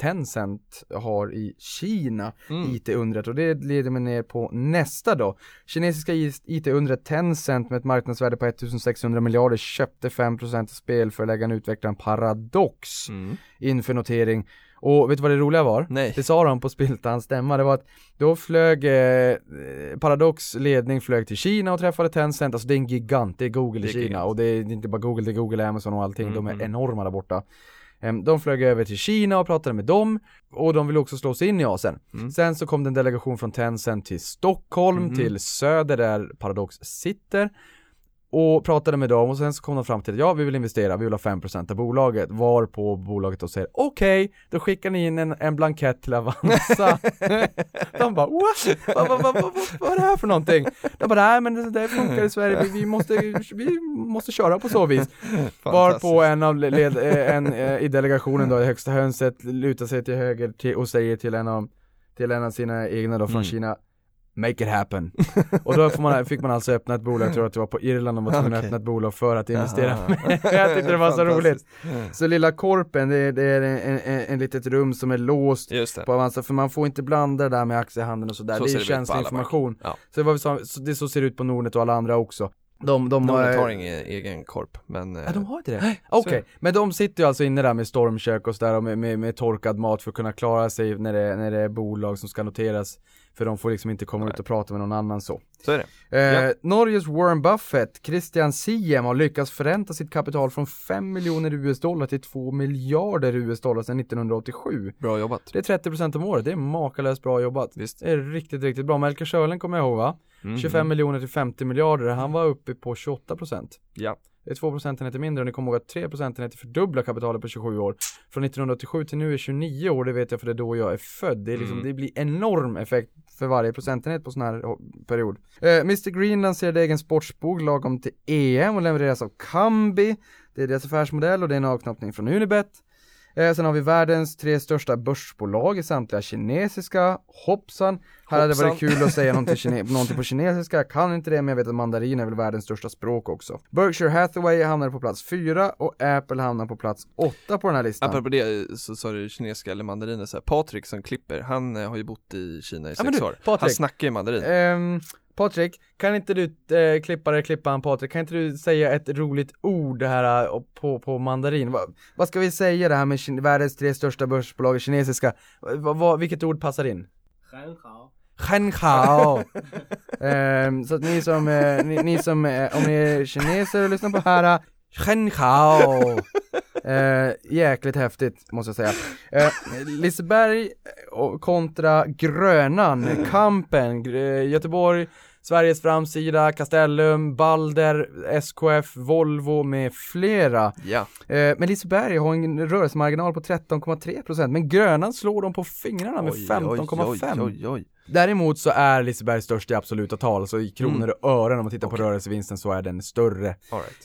Tencent har i Kina, Mm. IT-undret och det leder mig ner på nästa då. Kinesiska IT-undret Tencent med ett marknadsvärde på 1600 miljarder köpte 5% av spelförläggaren utvecklaren Paradox Mm. inför notering Och vet du vad det roliga var? Nej. Det sa de på Spiltans stämma, det var att då flög eh, Paradox ledning flög till Kina och träffade Tencent, alltså det är en gigant, det är Google Det i är Kina gigant. och det är inte bara Google, det är Google, Amazon och allting, Mm, de är mm. enorma där borta. De flög över till Kina och pratade med dem och de ville också slå sig in i Asien. Mm. Sen så kom det en delegation från Tencent till Stockholm, Mhm. till Söder där Paradox sitter och pratade med dem och sen så kom de fram till att ja, vi vill investera, vi vill ha 5% av bolaget, var på bolaget och säger okej, då skickar ni in en, en blankett till Avanza. de bara what? Vad, vad, vad, vad, vad är det här för någonting? De bara nej men det där funkar i Sverige, vi, vi, måste, vi måste köra på så vis. Varpå en av led, eh, en eh, i delegationen då, i högsta hönset, lutar sig till höger till, och säger till en av, till en av sina egna då från Mm. Kina Make it happen. och då man, fick man alltså öppna ett bolag, jag tror att det var på Irland de var tvungna att Okej. öppna ett bolag för att investera jag tyckte det var så roligt. Så lilla korpen, det är, det är en, en, en, litet rum som är låst på Avanza, för man får inte blanda det där med aktiehandeln och sådär, Så det är känslig information. Ja. Så det, var, så, det så ser det ut på Nordnet och alla andra också. De, de, Nordnet eh, har ingen egen korp, men eh, Ja de har inte det? Okej, men de sitter ju alltså inne där med stormkök och sådär och med, med, med torkad mat för att kunna klara sig när det, när det är bolag som ska noteras För de får liksom inte komma Nej. ut och prata med någon annan så så är det. eh, Ja. Norges Warren Buffett, Christian Siem har lyckats förränta sitt kapital från 5 miljoner US dollar till 2 miljarder US dollar sedan 1987 Bra jobbat. Det är 30% om året, det är makalöst bra jobbat Visst. Det är riktigt, riktigt bra, Melker Schörling kommer jag ihåg va? Mm. 25 miljoner till 50 miljarder, han var uppe på 28% Ja. det är 2 procentenheter mindre och ni kommer ihåg att 3 procentenheter fördubblar kapitalet på 27 år. Från 1987 till nu är 29 år, det vet jag för det är då jag är född. Det, är liksom, Mm. det blir enorm effekt för varje procentenhet på sån här oh, period. Eh, Mr Green lanserade egen sportsbok lagom till EM och levereras av Kambi. Det är deras affärsmodell och det är en avknoppning från Unibet. Eh, sen har vi världens tre största börsbolag i samtliga kinesiska. Hoppsan! Här hade det varit kul att säga någonting, kine- någonting på kinesiska, jag kan inte det men jag vet att mandarin är väl världens största språk också. Berkshire Hathaway hamnar på plats fyra och Apple hamnar på plats åtta på den här listan. Apropå det så sa du kinesiska eller mandariner så här, Patrik som klipper, han eh, har ju bott i Kina i Ja, sex du, år. Patrik. Han snackar ju mandarin. Ehm, Patrik, kan inte du, eh, klippare, klippa han Patrik, kan inte du säga ett roligt ord det här eh, på, på mandarin? Va, vad ska vi säga det här med kin- världens tre största börsbolag kinesiska? Va, va, vilket ord passar in? Shenhao. Ehm, så att ni som, eh, ni, ni som, eh, om ni är kineser och lyssnar på här, eh, Shenhao. Eh, jäkligt häftigt måste jag säga. Eh, Liseberg och kontra Grönan, Kampen, Gr- Göteborg, Sveriges framsida, Castellum, Balder, SKF, Volvo med flera. Ja, Eh, men Liseberg har en rörelsemarginal på 13,3% men Grönan slår dem på fingrarna med 15,5%. Däremot så är Liseberg störst i absoluta tal, så i kronor och ören om man tittar på Mm. Okej. rörelsevinsten så är den större.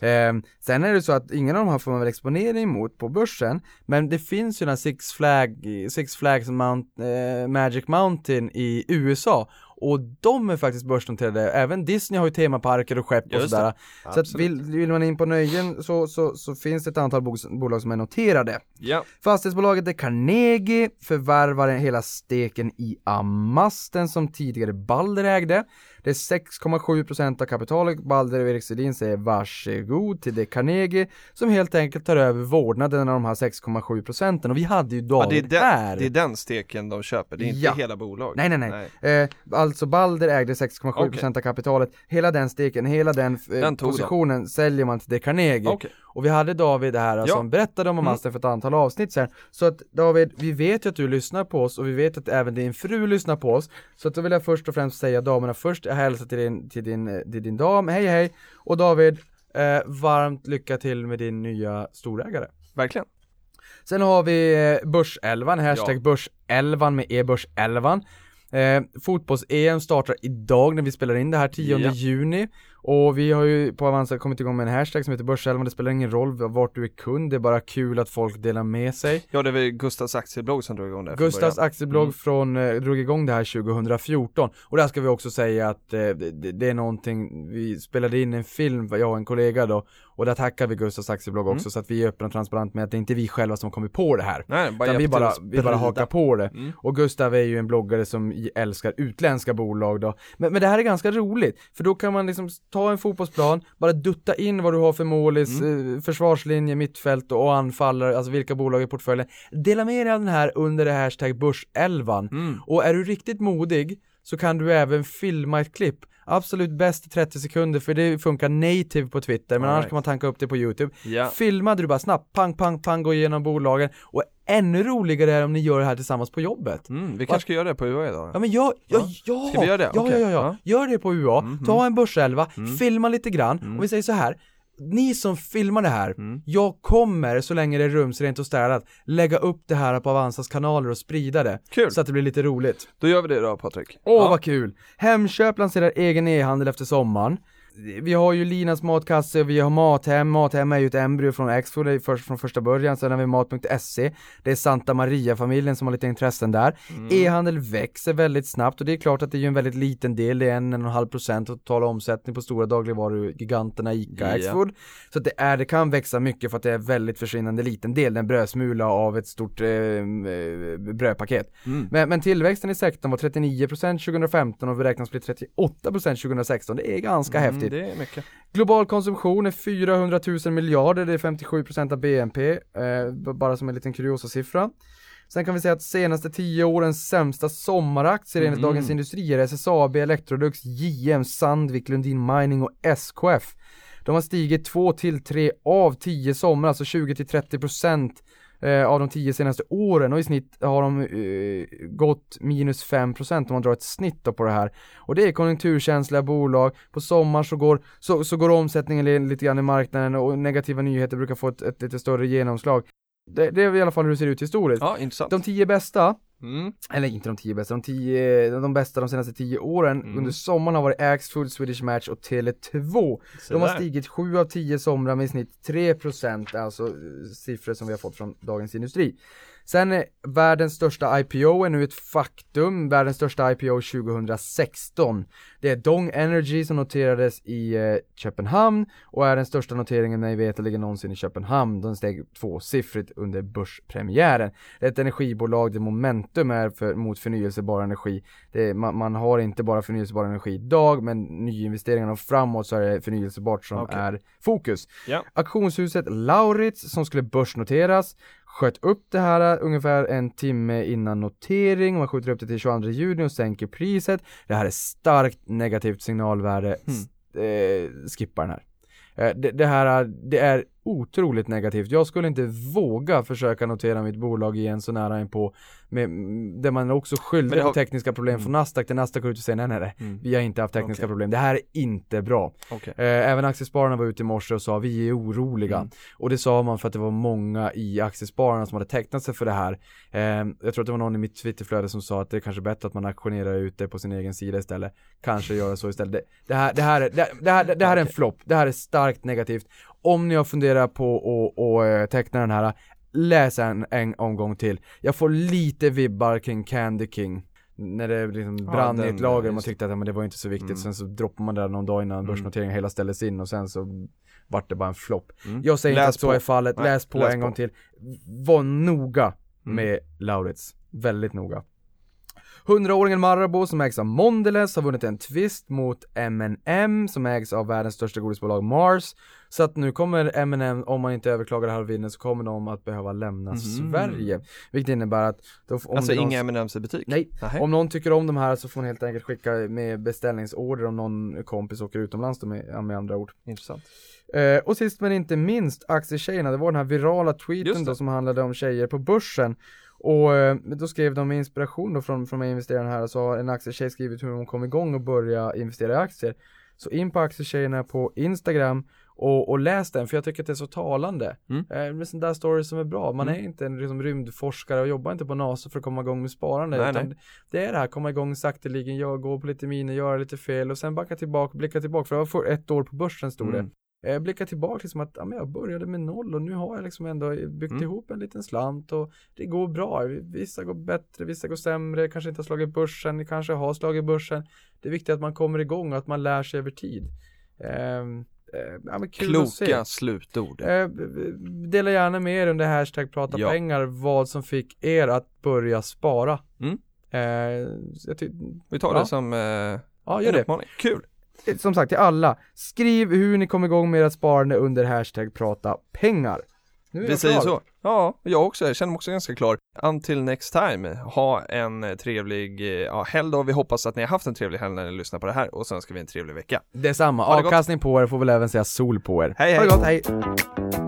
Right. Eh, sen är det så att ingen av de här får man väl exponering mot på börsen, men det finns ju den här Six, Flag, Six Flags Mount, eh, Magic Mountain i USA och de är faktiskt börsnoterade, även Disney har ju temaparker och skepp och Just sådär. Så att vill, vill man in på nöjen så, så, så finns det ett antal bolag som är noterade. Ja, Fastighetsbolaget är Carnegie, förvärvar hela steken i Amasten som tidigare Balder ägde. Det är 6,7% av kapitalet. Balder och Erik Sedin säger varsågod till det Carnegie som helt enkelt tar över vårdnaden av de här 6,7% och vi hade ju ja David det, är här. den, det är den steken de köper, det är inte Ja. hela bolaget. Nej, nej, nej. Eh, alltså Balder ägde 6,7% av kapitalet. Hela den steken, hela den, eh, Den positionen säljer man till det Carnegie. Okej, Och vi hade David här Ja. som berättade om Mm. Amasten för ett antal avsnitt sen. Så att David, vi vet ju att du lyssnar på oss och vi vet att även din fru lyssnar på oss. Så att då vill jag först och främst säga damerna först, jag hälsar till din, till din, eh, till din dam, hej hej! Och David, eh, varmt lycka till med din nya storägare. verkligen. Sen har vi eh, Börselvan, hashtag Ja. Börselvan med e-börselvan. Eh, Fotbolls-EM startar idag när vi spelar in det här 10 Ja. juni och vi har ju på Avanza kommit igång med en hashtag som heter Börselvan, det spelar ingen roll vart du är kund, det är bara kul att folk delar med sig. Ja, det väl Gustavs aktieblogg som drog igång det Gustavs aktieblogg Mm. från, eh, drog igång det här 2014 och där ska vi också säga att eh, det, det är någonting, vi spelade in en film, jag och en kollega då och där tackar vi Gustavs aktieblogg också Mm. så att vi är öppna och transparent med att det är inte vi själva som kommer på det här. Nej, bara Utan vi bara, vi bara hakar på det. Mm. Och Gustav är ju en bloggare som älskar utländska bolag då. Men, men det här är ganska roligt, för då kan man liksom ta en fotbollsplan, bara dutta in vad du har för målis, Mm. eh, försvarslinje, mittfält och anfallare, alltså vilka bolag i portföljen. Dela med dig av den här under det hashtag börselvan. Mm. Och är du riktigt modig så kan du även filma ett klipp. Absolut bäst i 30 sekunder för det funkar native på Twitter men All annars right. kan man tanka upp det på YouTube. Ja. Filmade du bara snabbt, pang, pang, pang, gå igenom bolagen och ännu roligare är om ni gör det här tillsammans på jobbet. Mm, vi kanske ska göra det på UA idag Ja men jag, ja, Ja. ja, Ska vi göra det? Ja, Okej. ja, ja, ja, Ja. gör det på UA, Mhm. ta en börselva, Mm. filma lite grann, Mm. och vi säger så här ni som filmar det här, Mm. jag kommer, så länge det är rumsrent och städat, lägga upp det här på Avanzas kanaler och sprida det. Kul! Så att det blir lite roligt. Då gör vi det då Patrik. Åh Ja. vad kul! Hemköp lanserar egen e-handel efter sommaren. Vi har ju Linas matkasse, vi har Mathem, Mathem är ju ett embryo från det är först, från första början, sen har vi Mat.se, det är Santa Maria-familjen som har lite intressen där. Mm. E-handel växer väldigt snabbt och det är klart att det är ju en väldigt liten del, det är en, en och en halv procent av totala omsättning på stora dagligvarugiganterna ICA, Ja. Axfood. Så att det är, det kan växa mycket för att det är väldigt försvinnande liten del, en brödsmula av ett stort eh, eh, brödpaket. Mm. Men, men tillväxten i sektorn var 39% 2015 och beräknas bli 38% 2016. Det är ganska Mm, häftigt. Det är mycket. Global konsumtion är 400 000 miljarder, det är 57% av BNP, eh, bara som en liten kuriosa siffra. Sen kan vi säga att senaste 10 årens sämsta sommaraktier enligt Mm. Dagens Industri är SSAB, Electrolux, JM, Sandvik, Lundin Mining och SKF. De har stigit 2 till 3 av 10 somrar, alltså 20 till 30 procent eh, av de tio senaste åren och i snitt har de eh, gått minus 5% om man drar ett snitt då på det här. Och det är konjunkturkänsliga bolag, på sommaren så går, så, så går omsättningen lite grann i marknaden och negativa nyheter brukar få ett, ett lite större genomslag. Det, det är i alla fall hur det ser ut historiskt. Ja, intressant. De 10 bästa Mm. eller inte de tio bästa, de, tio, de bästa de senaste tio åren Mm. under sommaren har varit Axfood, Swedish Match och Tele2. Så De har stigit 7 av 10 somrar med i snitt 3% alltså eh, siffror som vi har fått från Dagens Industri. Sen är världens största IPO är nu ett faktum, världens största IPO 2016. Det är Dong Energy som noterades i eh, Köpenhamn och är den största noteringen mig veterligen någonsin i Köpenhamn. De steg tvåsiffrigt under börspremiären. Det är ett energibolag där momentum är för, mot förnyelsebar energi. Är, man, man har inte bara förnyelsebar energi idag, men nyinvesteringarna och framåt så är det förnyelsebart som Okej. är fokus. Ja. Auktionshuset Lauritz som skulle börsnoteras sköt upp det här ungefär en timme innan notering, man skjuter upp det till 22 juni och sänker priset. Det här är starkt negativt signalvärde, S- eh, skippa den här. Eh, det, det här är, det är otroligt negativt. Jag skulle inte våga försöka notera mitt bolag igen så nära in på med, där man också skyllde har- tekniska problem från Nasdaq, där Nasdaq går ut och säger nej nej nej, Mm. vi har inte haft tekniska Okej. problem. Det här är inte bra. Okej. Eh, även aktiespararna var ute i morse och sa vi är oroliga. Mm. Och det sa man för att det var många i aktiespararna som hade tecknat sig för det här. Eh, jag tror att det var någon i mitt Twitterflöde som sa att det är kanske bättre att man auktionerar ut det på sin egen sida istället. Kanske göra så istället. Det, det, här, det, här, är, det, det här, det här är en flopp. Det här är starkt negativt. Om ni har funderat på att och, eh, teckna den här, läs en, en omgång till. Jag får lite vibbar kring Candy King. När det liksom Ja, brann i den, ett lager och man tyckte att ja, men det var inte så viktigt. Mm. Sen så droppar man det där någon dag innan Mm. börsnoteringen hela ställdes in och sen så vart det bara en flopp. Mm. Jag säger inte Läs att så på. är fallet, Nej, läs på läs en på. gång till. Var noga Mm. med Lauritz. Väldigt noga. 100-åringen Marabou som ägs av Mondelez har vunnit en tvist mot M&M som ägs av världens största godisbolag Mars. Så att nu kommer M&M, om man inte överklagar vinner, så kommer de att behöva lämna Mhm. Sverige. Vilket innebär att då, om Alltså det någon- inga M&M's i butik? Nej, Nähä. om någon tycker om de här så får man helt enkelt skicka med beställningsorder om någon kompis åker utomlands då med, med andra ord. Intressant. Eh, och sist men inte minst aktietjejerna, det var den här virala tweeten då som handlade om tjejer på börsen. Och eh, då skrev de med inspiration då från, från investerarna här, så har en aktietjej skrivit hur hon kom igång och börja investera i aktier. Så in på aktietjejerna på Instagram och, och läs den, för jag tycker att det är så talande. Mm. Eh, det är sån där story som är bra. Man Mm. är inte en liksom, rymdforskare och jobbar inte på NASA för att komma igång med sparande. Nej, nej. Det är det här, komma igång sakteligen, jag gå på lite miner, göra lite fel och sen backa tillbaka, blicka tillbaka. För jag för ett år på börsen stod det. Eh, blicka tillbaka liksom att ja, men jag började med noll och nu har jag liksom ändå byggt Mm. ihop en liten slant och det går bra. Vissa går bättre, vissa går sämre, kanske inte har slagit börsen, kanske har slagit börsen. Det är viktigt att man kommer igång och att man lär sig över tid. Ehm, eh, ja. Kloka slutord. Eh, dela gärna med er under hashtag prata Ja. pengar vad som fick er att börja spara. Mm. Eh, Vi tar Ja. det som eh, ja, en gör det. uppmaning. Kul! Som sagt till alla, skriv hur ni kom igång med ert sparande under hashtag prata pengar. Vi säger så. Ja, jag också. Jag känner mig också ganska klar. Until next time. Ha en eh, trevlig eh, ja, helg då. Vi hoppas att ni har haft en trevlig helg när ni lyssnar på det här och så önskar vi en trevlig vecka. Detsamma, det gott. avkastning på er får väl även säga sol på er. Hej, Ha det hej. gott, hej!